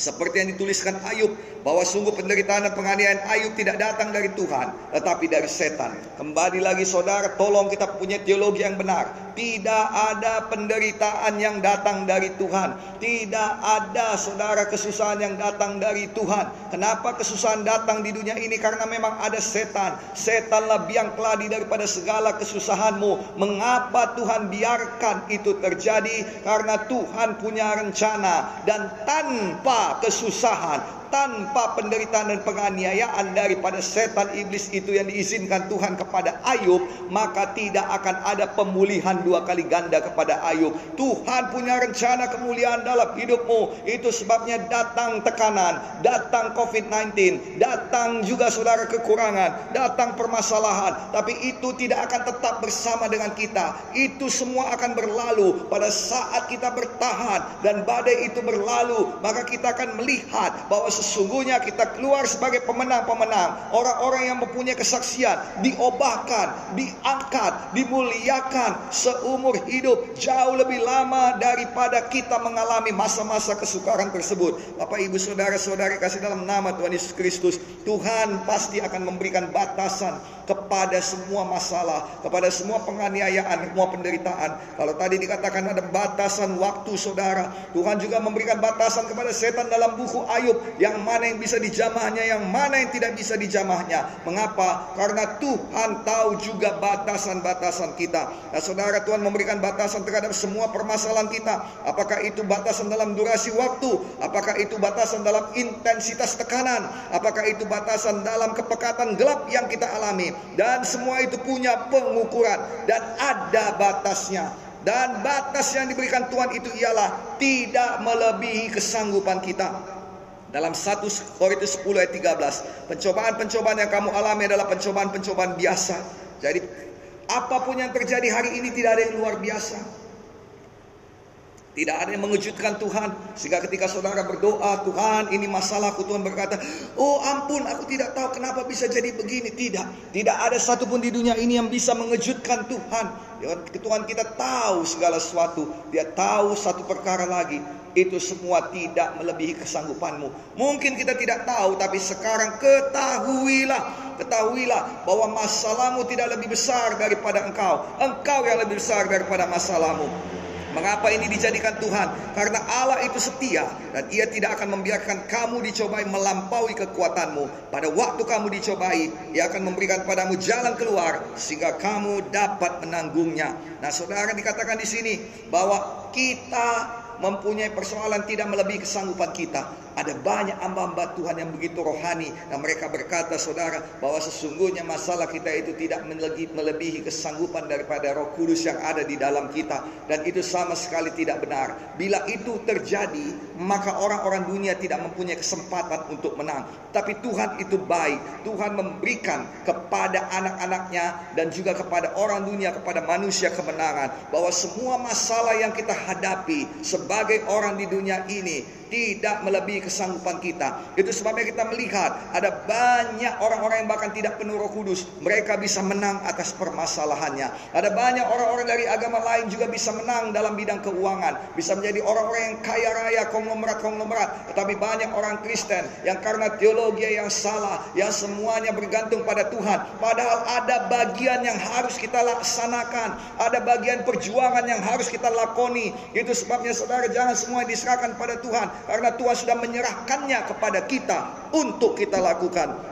Seperti yang dituliskan Ayub bahwa sungguh penderitaan dan penganiayaan Ayub tidak datang dari Tuhan, tetapi dari setan. Kembali lagi saudara, tolong kita punya teologi yang benar. Tidak ada penderitaan yang datang dari Tuhan. Tidak ada saudara kesusahan yang datang dari Tuhan. Kenapa kesusahan datang di dunia ini? Karena memang ada setan. Setanlah biang keladi daripada segala kesusahanmu. Mengapa Tuhan biarkan itu terjadi? Karena Tuhan punya rencana dan tanpa kesusahan tanpa penderitaan dan penganiayaan daripada setan iblis itu yang diizinkan Tuhan kepada Ayub, maka tidak akan ada pemulihan dua kali ganda kepada Ayub. Tuhan punya rencana kemuliaan dalam hidupmu. Itu sebabnya datang tekanan, datang COVID-19, datang juga saudara kekurangan, datang permasalahan, tapi itu tidak akan tetap bersama dengan kita. Itu semua akan berlalu pada saat kita bertahan dan badai itu berlalu, maka kita akan melihat bahwa sesungguhnya kita keluar sebagai pemenang-pemenang. Orang-orang yang mempunyai kesaksian diobahkan, diangkat, dimuliakan seumur hidup jauh lebih lama daripada kita mengalami masa-masa kesukaran tersebut. Bapak, Ibu, Saudara-saudari kasih dalam nama Tuhan Yesus Kristus, Tuhan pasti akan memberikan batasan kepada semua masalah, kepada semua penganiayaan, semua penderitaan. Kalau tadi dikatakan ada batasan waktu saudara, Tuhan juga memberikan batasan kepada setan dalam buku Ayub yang mana yang bisa dijamahnya, yang mana yang tidak bisa dijamahnya. Mengapa? Karena Tuhan tahu juga batasan-batasan kita. Nah, saudara Tuhan memberikan batasan terhadap semua permasalahan kita. Apakah itu batasan dalam durasi waktu? Apakah itu batasan dalam intensitas tekanan? Apakah itu batasan dalam kepekatan gelap yang kita alami? Dan semua itu punya pengukuran dan ada batasnya. Dan batas yang diberikan Tuhan itu ialah tidak melebihi kesanggupan kita. Dalam 1 Korintus 10 ayat 13, pencobaan-pencobaan yang kamu alami adalah pencobaan-pencobaan biasa. Jadi apa pun yang terjadi hari ini tidak ada yang luar biasa. Tidak ada yang mengejutkan Tuhan. Sehingga ketika saudara berdoa Tuhan ini masalahku Tuhan berkata Oh ampun aku tidak tahu kenapa bisa jadi begini. Tidak. Tidak ada satupun di dunia ini yang bisa mengejutkan Tuhan. Tuhan kita tahu segala sesuatu. Dia tahu satu perkara lagi Itu semua tidak melebihi kesanggupanmu Mungkin kita tidak tahu Tapi sekarang ketahuilah Ketahuilah bahwa masalahmu tidak lebih besar daripada engkau Engkau yang lebih besar daripada masalahmu Mengapa ini dijadikan Tuhan? Karena Allah itu setia dan ia tidak akan membiarkan kamu dicobai melampaui kekuatanmu. Pada waktu kamu dicobai, ia akan memberikan padamu jalan keluar sehingga kamu dapat menanggungnya. Nah, saudara dikatakan di sini bahwa kita mempunyai persoalan tidak melebihi kesanggupan kita. Ada banyak hamba-hamba Tuhan yang begitu rohani dan mereka berkata saudara bahwa sesungguhnya masalah kita itu tidak melebihi kesanggupan daripada Roh Kudus yang ada di dalam kita dan itu sama sekali tidak benar. Bila itu terjadi, maka orang-orang dunia tidak mempunyai kesempatan untuk menang. Tapi Tuhan itu baik. Tuhan memberikan kepada anak-anaknya dan juga kepada orang dunia, kepada manusia kemenangan bahwa semua masalah yang kita hadapi sebagai orang di dunia ini tidak melebihi kesanggupan kita. Itu sebabnya kita melihat ada banyak orang-orang yang bahkan tidak penuh Roh Kudus, mereka bisa menang atas permasalahannya. Ada banyak orang-orang dari agama lain juga bisa menang dalam bidang keuangan, bisa menjadi orang-orang yang kaya raya, konglomerat-konglomerat. Tetapi banyak orang Kristen yang karena teologi yang salah, yang semuanya bergantung pada Tuhan. Padahal ada bagian yang harus kita laksanakan, ada bagian perjuangan yang harus kita lakoni. Itu sebabnya saudara jangan semua diserahkan pada Tuhan karena Tuhan sudah menyerahkannya kepada kita untuk kita lakukan.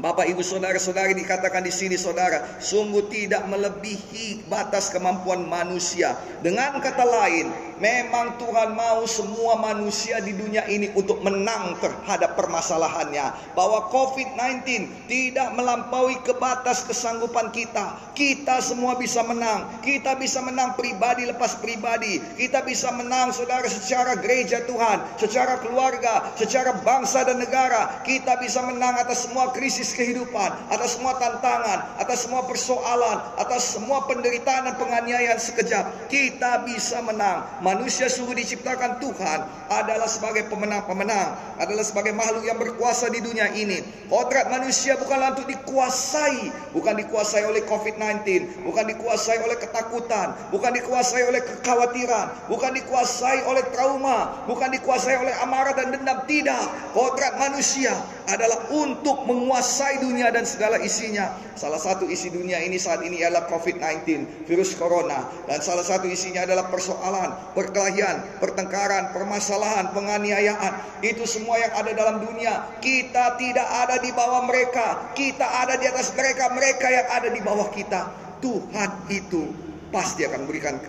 Bapak Ibu Saudara-saudari dikatakan di sini Saudara, sungguh tidak melebihi batas kemampuan manusia. Dengan kata lain, memang Tuhan mau semua manusia di dunia ini untuk menang terhadap permasalahannya. Bahwa COVID-19 tidak melampaui ke batas kesanggupan kita. Kita semua bisa menang. Kita bisa menang pribadi lepas pribadi. Kita bisa menang Saudara secara gereja Tuhan, secara keluarga, secara bangsa dan negara. Kita bisa menang atas semua krisis kehidupan, atas semua tantangan, atas semua persoalan, atas semua penderitaan dan penganiayaan sekejap, kita bisa menang. Manusia sungguh diciptakan Tuhan adalah sebagai pemenang-pemenang, adalah sebagai makhluk yang berkuasa di dunia ini. Kodrat manusia bukanlah untuk dikuasai, bukan dikuasai oleh COVID-19, bukan dikuasai oleh ketakutan, bukan dikuasai oleh kekhawatiran, bukan dikuasai oleh trauma, bukan dikuasai oleh amarah dan dendam. Tidak, kodrat manusia adalah untuk menguasai menguasai dunia dan segala isinya. Salah satu isi dunia ini saat ini adalah COVID-19, virus corona. Dan salah satu isinya adalah persoalan, perkelahian, pertengkaran, permasalahan, penganiayaan. Itu semua yang ada dalam dunia. Kita tidak ada di bawah mereka. Kita ada di atas mereka. Mereka yang ada di bawah kita. Tuhan itu pasti akan berikan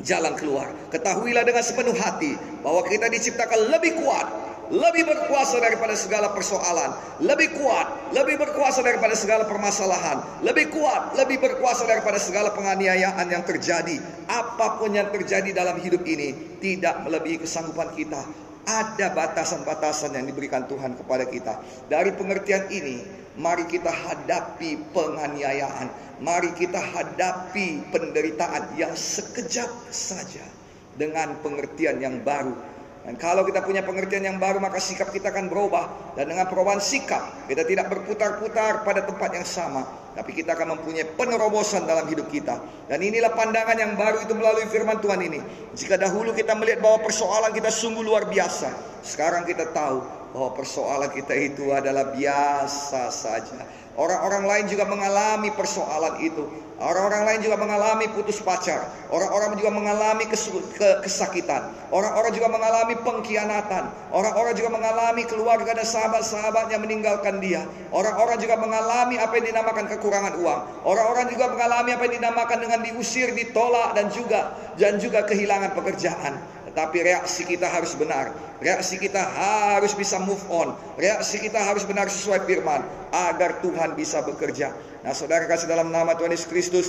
jalan keluar. Ketahuilah dengan sepenuh hati bahwa kita diciptakan lebih kuat lebih berkuasa daripada segala persoalan, lebih kuat, lebih berkuasa daripada segala permasalahan, lebih kuat, lebih berkuasa daripada segala penganiayaan yang terjadi. Apa pun yang terjadi dalam hidup ini tidak melebihi kesanggupan kita. Ada batasan-batasan yang diberikan Tuhan kepada kita. Dari pengertian ini, mari kita hadapi penganiayaan. Mari kita hadapi penderitaan yang sekejap saja dengan pengertian yang baru dan kalau kita punya pengertian yang baru maka sikap kita akan berubah. Dan dengan perubahan sikap kita tidak berputar-putar pada tempat yang sama. Tapi kita akan mempunyai penerobosan dalam hidup kita. Dan inilah pandangan yang baru itu melalui firman Tuhan ini. Jika dahulu kita melihat bahwa persoalan kita sungguh luar biasa. Sekarang kita tahu bahwa persoalan kita itu adalah biasa saja. Orang-orang lain juga mengalami persoalan itu. Orang-orang lain juga mengalami putus pacar. Orang-orang juga mengalami kesakitan. Orang-orang juga mengalami pengkhianatan. Orang-orang juga mengalami keluarga dan sahabat-sahabatnya meninggalkan dia. Orang-orang juga mengalami apa yang dinamakan kekurangan uang. Orang-orang juga mengalami apa yang dinamakan dengan diusir, ditolak dan juga dan juga kehilangan pekerjaan. Tetapi reaksi kita harus benar. Reaksi kita harus bisa move on. Reaksi kita harus benar sesuai firman agar Tuhan bisa bekerja. Nah saudara kasih dalam nama Tuhan Yesus Kristus.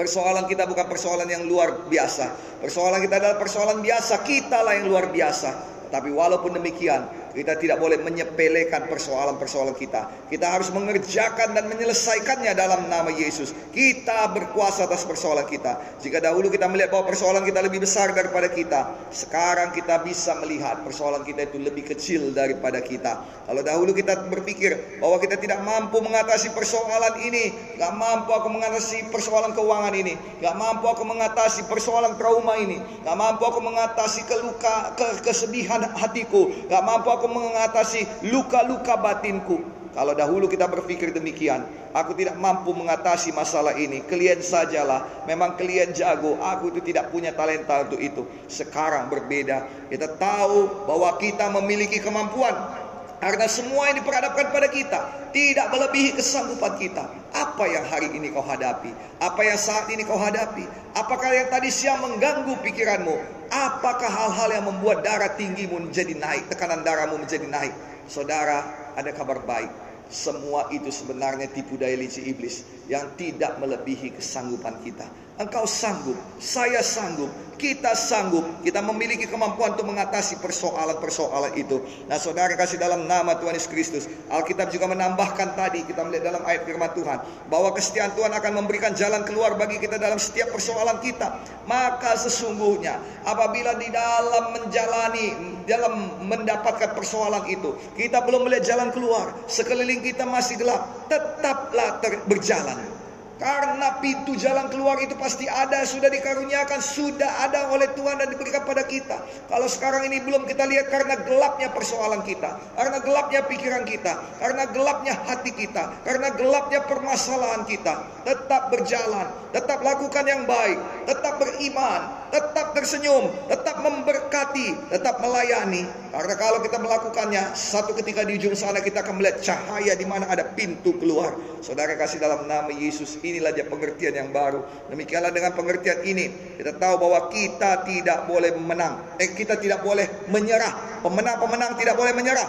Persoalan kita bukan persoalan yang luar biasa. Persoalan kita adalah persoalan biasa. Kita lah yang luar biasa. Tapi walaupun demikian, kita tidak boleh menyepelekan persoalan-persoalan kita. Kita harus mengerjakan dan menyelesaikannya dalam nama Yesus. Kita berkuasa atas persoalan kita. Jika dahulu kita melihat bahwa persoalan kita lebih besar daripada kita, sekarang kita bisa melihat persoalan kita itu lebih kecil daripada kita. Kalau dahulu kita berpikir bahwa kita tidak mampu mengatasi persoalan ini, gak mampu aku mengatasi persoalan keuangan ini, gak mampu aku mengatasi persoalan trauma ini, gak mampu aku mengatasi keluka, ke, kesedihan hatiku, gak mampu aku aku mengatasi luka-luka batinku. Kalau dahulu kita berpikir demikian, aku tidak mampu mengatasi masalah ini. Kalian sajalah, memang kalian jago. Aku itu tidak punya talenta untuk itu. Sekarang berbeda. Kita tahu bahwa kita memiliki kemampuan. Karena semua yang diperhadapkan pada kita tidak melebihi kesanggupan kita. Apa yang hari ini kau hadapi? Apa yang saat ini kau hadapi? Apakah yang tadi siang mengganggu pikiranmu? Apakah hal-hal yang membuat darah tinggimu menjadi naik, tekanan darahmu menjadi naik? Saudara, ada kabar baik. Semua itu sebenarnya tipu daya licik iblis yang tidak melebihi kesanggupan kita. Engkau sanggup, saya sanggup, kita sanggup, kita memiliki kemampuan untuk mengatasi persoalan-persoalan itu. Nah, saudara kasih dalam nama Tuhan Yesus Kristus. Alkitab juga menambahkan tadi kita melihat dalam ayat firman Tuhan bahwa kesetiaan Tuhan akan memberikan jalan keluar bagi kita dalam setiap persoalan kita. Maka sesungguhnya apabila di dalam menjalani, dalam mendapatkan persoalan itu, kita belum melihat jalan keluar, sekeliling kita masih gelap, tetaplah berjalan Karena pintu jalan keluar itu pasti ada, sudah dikaruniakan, sudah ada oleh Tuhan dan diberikan pada kita. Kalau sekarang ini belum kita lihat karena gelapnya persoalan kita, karena gelapnya pikiran kita, karena gelapnya hati kita, karena gelapnya permasalahan kita. Tetap berjalan, tetap lakukan yang baik, tetap beriman, tetap tersenyum, tetap memberkati, tetap melayani. Karena kalau kita melakukannya, satu ketika di ujung sana kita akan melihat cahaya di mana ada pintu keluar. Saudara kasih dalam nama Yesus inilah dia pengertian yang baru. Demikianlah dengan pengertian ini, kita tahu bahwa kita tidak boleh menang. Eh, kita tidak boleh menyerah. Pemenang-pemenang tidak boleh menyerah.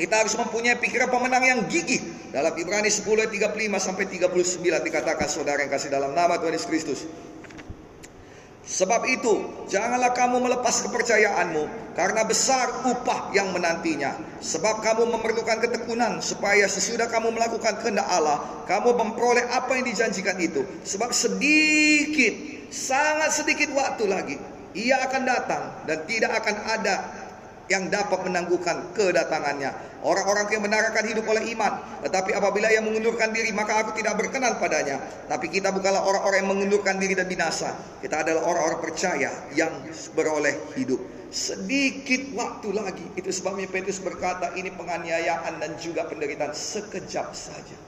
Kita harus mempunyai pikiran pemenang yang gigih. Dalam Ibrani 10 ayat 35 sampai 39 dikatakan saudara yang kasih dalam nama Tuhan Yesus Kristus. Sebab itu, janganlah kamu melepas kepercayaanmu, karena besar upah yang menantinya. Sebab kamu memerlukan ketekunan, supaya sesudah kamu melakukan kehendak Allah, kamu memperoleh apa yang dijanjikan itu. Sebab sedikit, sangat sedikit waktu lagi, ia akan datang dan tidak akan ada yang dapat menangguhkan kedatangannya. Orang-orang yang akan hidup oleh iman. Tetapi apabila ia mengundurkan diri, maka aku tidak berkenan padanya. Tapi kita bukanlah orang-orang yang mengundurkan diri dan binasa. Kita adalah orang-orang percaya yang beroleh hidup. Sedikit waktu lagi. Itu sebabnya Petrus berkata ini penganiayaan dan juga penderitaan sekejap saja.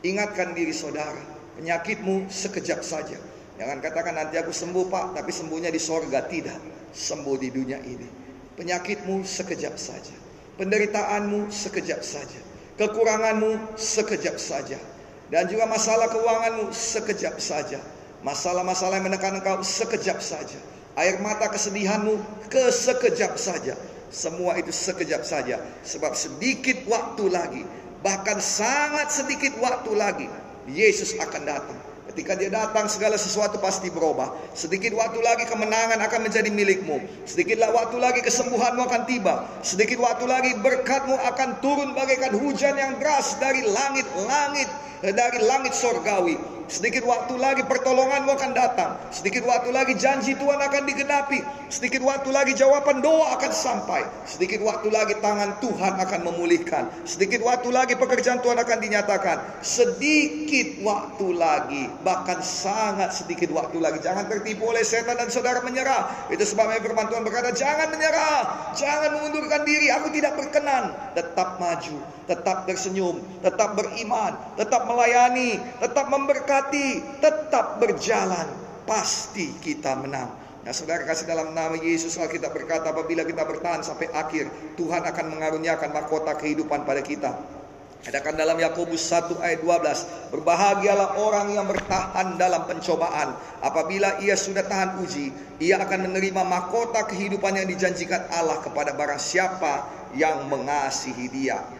Ingatkan diri saudara, penyakitmu sekejap saja. Jangan katakan nanti aku sembuh pak, tapi sembuhnya di sorga. Tidak, sembuh di dunia ini. Penyakitmu sekejap saja. Penderitaanmu sekejap saja. Kekuranganmu sekejap saja. Dan juga masalah keuanganmu sekejap saja. Masalah-masalah yang menekan engkau sekejap saja. Air mata kesedihanmu kesekejap saja. Semua itu sekejap saja. Sebab sedikit waktu lagi. Bahkan sangat sedikit waktu lagi. Yesus akan datang. Ketika dia datang segala sesuatu pasti berubah. Sedikit waktu lagi kemenangan akan menjadi milikmu. Sedikitlah waktu lagi kesembuhanmu akan tiba. Sedikit waktu lagi berkatmu akan turun bagaikan hujan yang deras dari langit-langit dari langit sorgawi. Sedikit waktu lagi pertolonganmu akan datang. Sedikit waktu lagi janji Tuhan akan digenapi. Sedikit waktu lagi jawaban doa akan sampai. Sedikit waktu lagi tangan Tuhan akan memulihkan. Sedikit waktu lagi pekerjaan Tuhan akan dinyatakan. Sedikit waktu lagi, bahkan sangat sedikit waktu lagi. Jangan tertipu oleh setan dan saudara menyerah. Itu sebabnya firman Tuhan berkata, jangan menyerah. Jangan mengundurkan diri. Aku tidak berkenan. Tetap maju. Tetap tersenyum. Tetap beriman. Tetap melayani. Tetap memberkati tetap berjalan, pasti kita menang. Nah saudara kasih dalam nama Yesus kita berkata apabila kita bertahan sampai akhir Tuhan akan mengaruniakan mahkota kehidupan pada kita Katakan dalam Yakobus 1 ayat 12 Berbahagialah orang yang bertahan dalam pencobaan. Apabila ia sudah tahan uji Ia akan menerima mahkota kehidupan yang dijanjikan Allah kepada barang siapa yang mengasihi dia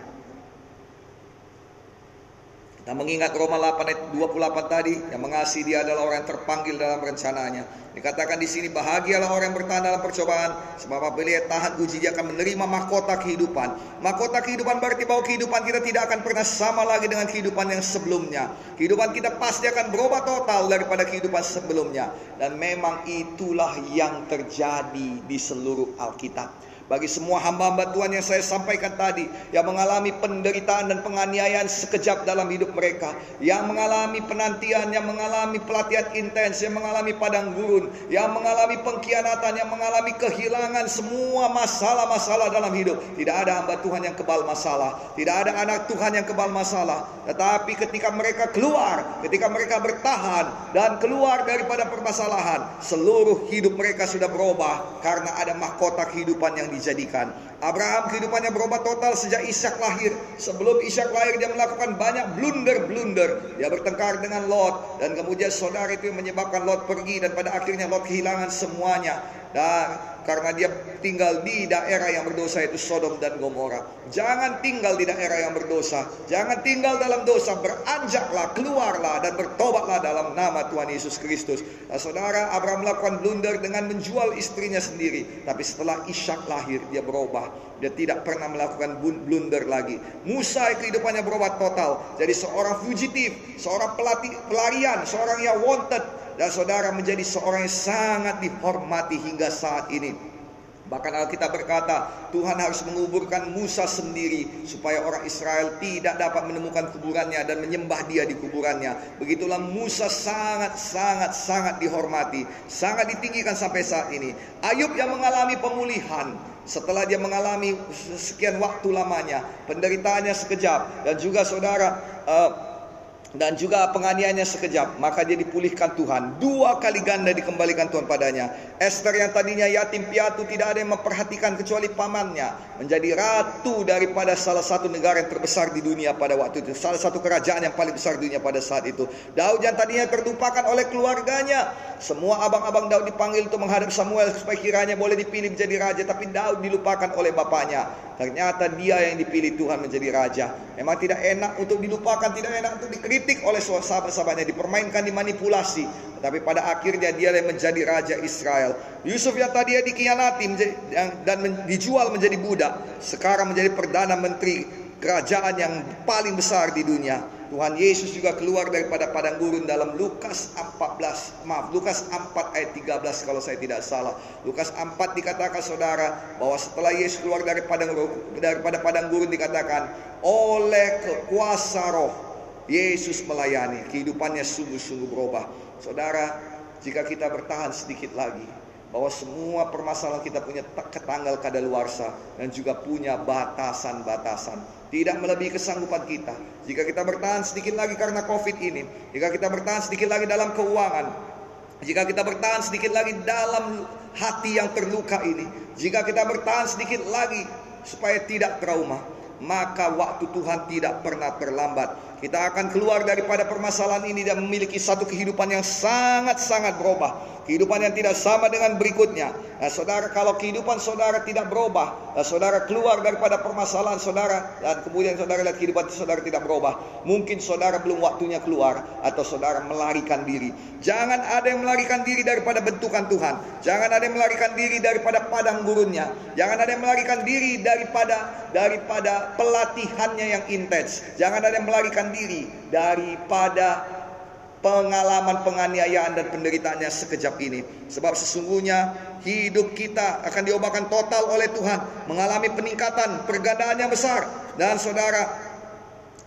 Nah mengingat Roma 8 ayat 28 tadi yang mengasihi dia adalah orang yang terpanggil dalam rencananya. Dikatakan di sini bahagialah orang yang bertahan dalam percobaan sebab apabila tahan uji dia akan menerima mahkota kehidupan. Mahkota kehidupan berarti bahwa kehidupan kita tidak akan pernah sama lagi dengan kehidupan yang sebelumnya. Kehidupan kita pasti akan berubah total daripada kehidupan sebelumnya dan memang itulah yang terjadi di seluruh Alkitab. Bagi semua hamba-hamba Tuhan yang saya sampaikan tadi Yang mengalami penderitaan dan penganiayaan sekejap dalam hidup mereka Yang mengalami penantian, yang mengalami pelatihan intens Yang mengalami padang gurun Yang mengalami pengkhianatan, yang mengalami kehilangan semua masalah-masalah dalam hidup. Tidak ada hamba Tuhan yang kebal masalah Tidak ada anak Tuhan yang kebal masalah. Tetapi ketika mereka keluar Ketika mereka bertahan Dan keluar daripada permasalahan Seluruh hidup mereka sudah berubah Karena ada mahkota kehidupan yang dijadikan. Abraham kehidupannya berubah total sejak Ishak lahir. Sebelum Ishak lahir dia melakukan banyak blunder-blunder. Dia bertengkar dengan Lot dan kemudian saudara itu menyebabkan Lot pergi dan pada akhirnya Lot kehilangan semuanya. Dan karena dia tinggal di daerah yang berdosa itu Sodom dan Gomora. Jangan tinggal di daerah yang berdosa. Jangan tinggal dalam dosa. Beranjaklah, keluarlah dan bertobatlah dalam nama Tuhan Yesus Kristus. Nah, saudara, Abraham melakukan blunder dengan menjual istrinya sendiri. Tapi setelah Ishak lahir, dia berubah. Dia tidak pernah melakukan blunder lagi. Musa kehidupannya berubah total. Jadi seorang fugitif, seorang pelatih, pelarian, seorang yang wanted dan saudara menjadi seorang yang sangat dihormati hingga saat ini. Bahkan Alkitab berkata, Tuhan harus menguburkan Musa sendiri supaya orang Israel tidak dapat menemukan kuburannya dan menyembah dia di kuburannya. Begitulah Musa sangat sangat sangat dihormati, sangat ditinggikan sampai saat ini. Ayub yang mengalami pemulihan setelah dia mengalami sekian waktu lamanya, penderitaannya sekejap dan juga saudara uh, dan juga penganiayanya sekejap, maka dia dipulihkan Tuhan. Dua kali ganda dikembalikan Tuhan padanya. Esther yang tadinya yatim piatu tidak ada yang memperhatikan kecuali pamannya, menjadi ratu daripada salah satu negara yang terbesar di dunia pada waktu itu, salah satu kerajaan yang paling besar di dunia pada saat itu. Daud yang tadinya terlupakan oleh keluarganya, semua abang-abang Daud dipanggil untuk menghadap Samuel supaya kiranya boleh dipilih menjadi raja, tapi Daud dilupakan oleh bapaknya. Ternyata dia yang dipilih Tuhan menjadi raja. Memang tidak enak untuk dilupakan, tidak enak untuk dikritik oleh sahabat-sahabatnya, dipermainkan, dimanipulasi. Tetapi pada akhirnya dia yang menjadi raja Israel. Yusuf yang tadi dikhianati dan dijual menjadi budak, sekarang menjadi perdana menteri kerajaan yang paling besar di dunia. Tuhan Yesus juga keluar daripada padang gurun dalam Lukas 14, maaf Lukas 4 ayat 13 kalau saya tidak salah. Lukas 4 dikatakan saudara bahwa setelah Yesus keluar dari padang daripada padang gurun dikatakan oleh kekuasa roh Yesus melayani kehidupannya sungguh-sungguh berubah. Saudara, jika kita bertahan sedikit lagi, bahwa semua permasalahan kita punya ketanggal kadaluarsa dan juga punya batasan-batasan. Tidak melebihi kesanggupan kita. Jika kita bertahan sedikit lagi karena Covid ini, jika kita bertahan sedikit lagi dalam keuangan, jika kita bertahan sedikit lagi dalam hati yang terluka ini, jika kita bertahan sedikit lagi supaya tidak trauma, maka waktu Tuhan tidak pernah terlambat. Kita akan keluar daripada permasalahan ini dan memiliki satu kehidupan yang sangat-sangat berubah kehidupan yang tidak sama dengan berikutnya. Nah, saudara, kalau kehidupan saudara tidak berubah, nah, saudara keluar daripada permasalahan saudara, dan kemudian saudara lihat kehidupan saudara tidak berubah, mungkin saudara belum waktunya keluar, atau saudara melarikan diri. Jangan ada yang melarikan diri daripada bentukan Tuhan. Jangan ada yang melarikan diri daripada padang gurunnya. Jangan ada yang melarikan diri daripada daripada pelatihannya yang intens. Jangan ada yang melarikan diri daripada pengalaman penganiayaan dan penderitaannya sekejap ini. Sebab sesungguhnya hidup kita akan diobatkan total oleh Tuhan, mengalami peningkatan, pergandaan yang besar. Dan saudara,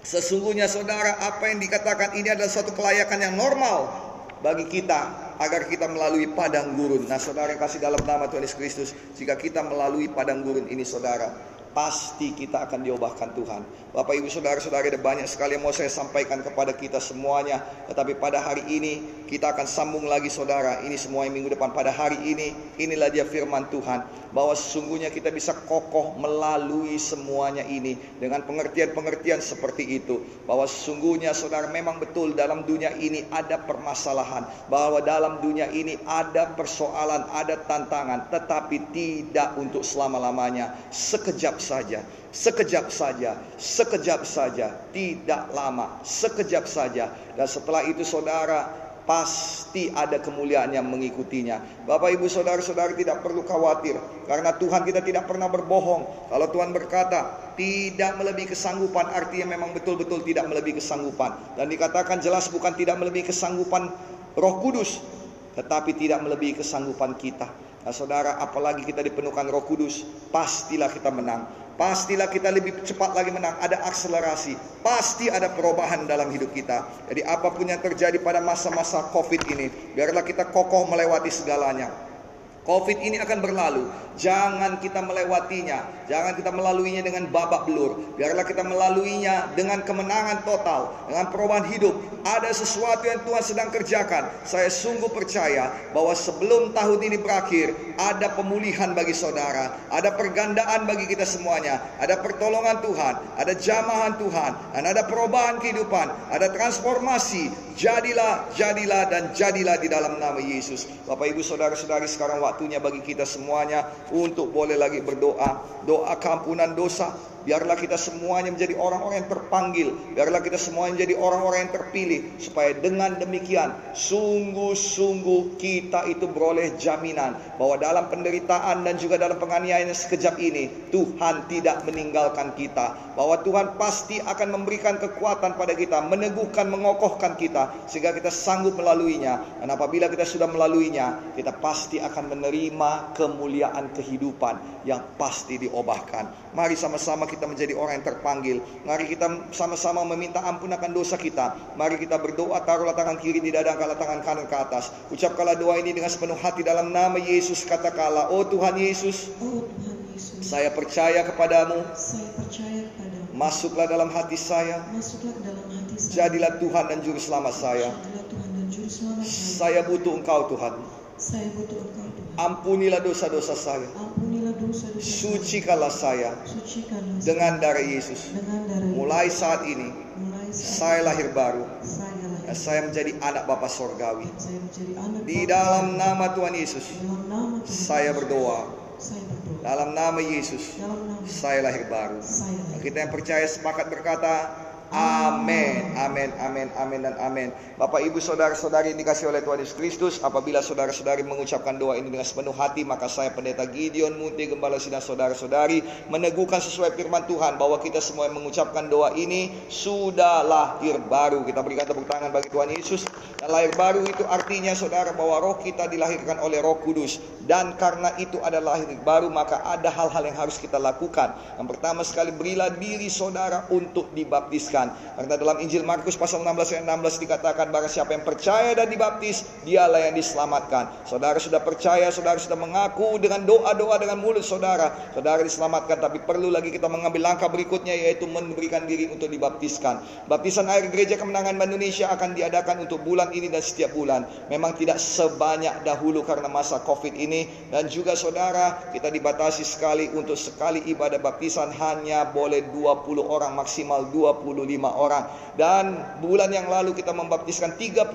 sesungguhnya saudara, apa yang dikatakan ini adalah suatu kelayakan yang normal bagi kita agar kita melalui padang gurun. Nah, saudara kasih dalam nama Tuhan Yesus Kristus, jika kita melalui padang gurun ini, saudara, pasti kita akan diubahkan Tuhan. Bapak Ibu Saudara-saudara ada banyak sekali yang mau saya sampaikan kepada kita semuanya. Tetapi pada hari ini kita akan sambung lagi saudara. Ini semua yang minggu depan. Pada hari ini inilah dia firman Tuhan. Bahwa sesungguhnya kita bisa kokoh melalui semuanya ini. Dengan pengertian-pengertian seperti itu. Bahwa sesungguhnya saudara memang betul dalam dunia ini ada permasalahan. Bahwa dalam dunia ini ada persoalan, ada tantangan. Tetapi tidak untuk selama-lamanya. Sekejap saja sekejap saja, sekejap saja, tidak lama, sekejap saja. Dan setelah itu saudara pasti ada kemuliaan yang mengikutinya. Bapak Ibu Saudara-saudara tidak perlu khawatir karena Tuhan kita tidak pernah berbohong. Kalau Tuhan berkata tidak melebihi kesanggupan artinya memang betul-betul tidak melebihi kesanggupan dan dikatakan jelas bukan tidak melebihi kesanggupan Roh Kudus tetapi tidak melebihi kesanggupan kita. Nah, saudara, apalagi kita dipenuhkan Roh Kudus, pastilah kita menang. Pastilah kita lebih cepat lagi menang. Ada akselerasi. Pasti ada perubahan dalam hidup kita. Jadi apa pun yang terjadi pada masa-masa COVID ini, biarlah kita kokoh melewati segalanya. COVID ini akan berlalu. Jangan kita melewatinya. Jangan kita melaluinya dengan babak belur. Biarlah kita melaluinya dengan kemenangan total. Dengan perubahan hidup. Ada sesuatu yang Tuhan sedang kerjakan. Saya sungguh percaya bahwa sebelum tahun ini berakhir. Ada pemulihan bagi saudara. Ada pergandaan bagi kita semuanya. Ada pertolongan Tuhan. Ada jamahan Tuhan. Dan ada perubahan kehidupan. Ada transformasi. Jadilah, jadilah, dan jadilah di dalam nama Yesus. Bapak ibu saudara-saudari sekarang waktunya bagi kita semuanya untuk boleh lagi berdoa. Doa keampunan dosa Biarlah kita semuanya menjadi orang-orang yang terpanggil. Biarlah kita semuanya menjadi orang-orang yang terpilih. Supaya dengan demikian, sungguh-sungguh kita itu beroleh jaminan. Bahwa dalam penderitaan dan juga dalam penganiayaan sekejap ini, Tuhan tidak meninggalkan kita. Bahwa Tuhan pasti akan memberikan kekuatan pada kita. Meneguhkan, mengokohkan kita. Sehingga kita sanggup melaluinya. Dan apabila kita sudah melaluinya, kita pasti akan menerima kemuliaan kehidupan yang pasti diobahkan. Mari sama-sama kita menjadi orang yang terpanggil. Mari kita sama-sama meminta ampun akan dosa kita. Mari kita berdoa taruhlah tangan kiri di dada, angkatlah tangan kanan ke atas. Ucapkanlah doa ini dengan sepenuh hati dalam nama Yesus katakanlah, "Oh Tuhan Yesus, Oh Tuhan Yesus, saya percaya kepadamu. saya percaya kepadamu. Masuklah dalam hati saya. Masuklah ke dalam hati saya. Jadilah Tuhan dan juru selamat saya. Jadilah Tuhan dan juru selamat saya. Saya butuh Engkau Tuhan. Saya butuh Engkau Tuhan. Ampunilah dosa-dosa saya. Ampunilah dosa-dosa saya. Sucikanlah saya Sucikanlah saya dengan darah Yesus. dengan darah Mulai saat ini mulai saat saya lahir baru. saya lahir. Dan saya menjadi anak Bapa Sorgawi. Saya menjadi anak Di dalam nama Tuhan Yesus, dalam nama Tuhan saya berdoa. saya berdoa. Dalam nama Yesus, Dalam nama saya lahir baru. saya lahir. kita yang percaya sepakat berkata, Amin, amin, amin, amin, dan amin. Bapak, ibu, saudara-saudari dikasih oleh Tuhan Yesus Kristus, apabila saudara-saudari mengucapkan doa ini dengan sepenuh hati, maka saya pendeta Gideon Munti Gembala Sidang saudara-saudari meneguhkan sesuai firman Tuhan bahwa kita semua yang mengucapkan doa ini sudah lahir baru. Kita berikan tepuk tangan bagi Tuhan Yesus. Dan lahir baru itu artinya saudara bahwa roh kita dilahirkan oleh Roh Kudus dan karena itu ada lahir baru maka ada hal-hal yang harus kita lakukan. Yang pertama sekali berilah diri saudara untuk dibaptiskan. Karena dalam Injil Markus pasal 16 ayat 16 dikatakan barang siapa yang percaya dan dibaptis, dialah yang diselamatkan. Saudara sudah percaya, saudara sudah mengaku dengan doa-doa dengan mulut saudara, saudara diselamatkan tapi perlu lagi kita mengambil langkah berikutnya yaitu memberikan diri untuk dibaptiskan. Baptisan air gereja kemenangan Indonesia akan diadakan untuk bulan ini dan setiap bulan. Memang tidak sebanyak dahulu karena masa Covid ini dan juga saudara kita dibatasi sekali untuk sekali ibadah baptisan hanya boleh 20 orang maksimal 25 orang. Dan bulan yang lalu kita membaptiskan 39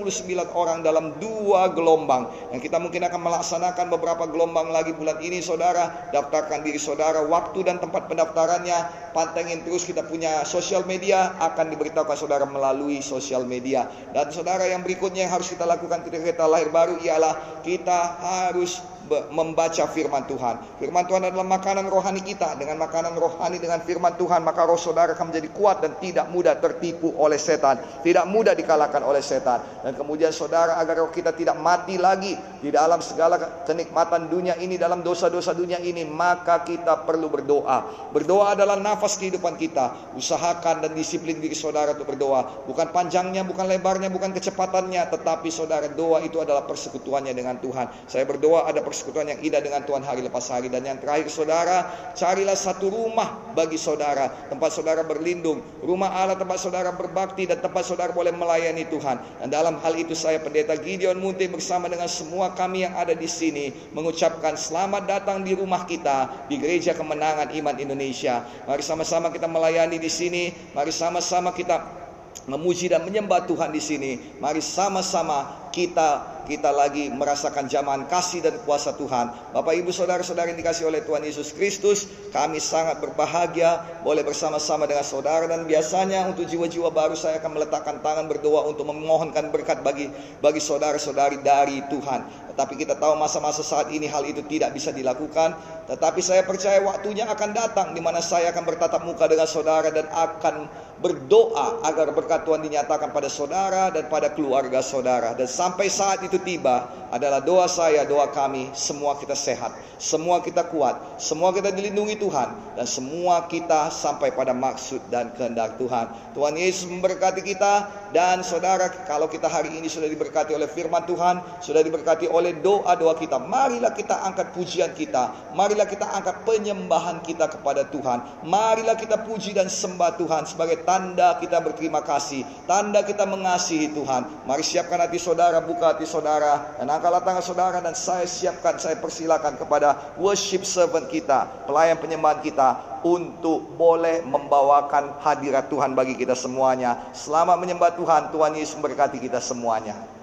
orang dalam dua gelombang. Dan kita mungkin akan melaksanakan beberapa gelombang lagi bulan ini saudara. Daftarkan diri saudara waktu dan tempat pendaftarannya. Pantengin terus kita punya sosial media akan diberitahukan saudara melalui sosial media. Dan saudara yang berikutnya yang harus kita lakukan ketika kita lahir baru ialah kita harus membaca firman Tuhan. Firman Tuhan adalah makanan rohani kita. Dengan makanan rohani dengan firman Tuhan, maka roh saudara akan menjadi kuat dan tidak mudah tertipu oleh setan, tidak mudah dikalahkan oleh setan. Dan kemudian saudara agar roh kita tidak mati lagi di dalam segala kenikmatan dunia ini, dalam dosa-dosa dunia ini, maka kita perlu berdoa. Berdoa adalah nafas kehidupan kita. Usahakan dan disiplin diri saudara untuk berdoa. Bukan panjangnya, bukan lebarnya, bukan kecepatannya, tetapi saudara doa itu adalah persekutuannya dengan Tuhan. Saya berdoa ada persekutuan yang indah dengan Tuhan hari lepas hari. Dan yang terakhir saudara, carilah satu rumah bagi saudara. Tempat saudara berlindung. Rumah Allah tempat saudara berbakti dan tempat saudara boleh melayani Tuhan. Dan dalam hal itu saya pendeta Gideon Munti bersama dengan semua kami yang ada di sini mengucapkan selamat datang di rumah kita di Gereja Kemenangan Iman Indonesia. Mari sama-sama kita melayani di sini. Mari sama-sama kita memuji dan menyembah Tuhan di sini. Mari sama-sama kita kita lagi merasakan zaman kasih dan kuasa Tuhan. Bapak Ibu Saudara-saudara yang dikasih oleh Tuhan Yesus Kristus, kami sangat berbahagia boleh bersama-sama dengan saudara dan biasanya untuk jiwa-jiwa baru saya akan meletakkan tangan berdoa untuk memohonkan berkat bagi bagi saudara-saudari dari Tuhan. Tetapi kita tahu masa-masa saat ini hal itu tidak bisa dilakukan. Tetapi saya percaya waktunya akan datang di mana saya akan bertatap muka dengan saudara dan akan berdoa agar berkat Tuhan dinyatakan pada saudara dan pada keluarga saudara. Dan sampai saat itu tiba adalah doa saya, doa kami, semua kita sehat, semua kita kuat, semua kita dilindungi Tuhan dan semua kita sampai pada maksud dan kehendak Tuhan. Tuhan Yesus memberkati kita dan saudara kalau kita hari ini sudah diberkati oleh firman Tuhan, sudah diberkati oleh doa-doa kita, marilah kita angkat pujian kita, marilah kita angkat penyembahan kita kepada Tuhan. Marilah kita puji dan sembah Tuhan sebagai tanda kita berterima kasih, tanda kita mengasihi Tuhan. Mari siapkan hati saudara, buka hati saudara, dan angkatlah tangan saudara dan saya siapkan, saya persilakan kepada worship servant kita, pelayan penyembahan kita untuk boleh membawakan hadirat Tuhan bagi kita semuanya. Selamat menyembah Tuhan, Tuhan Yesus memberkati kita semuanya.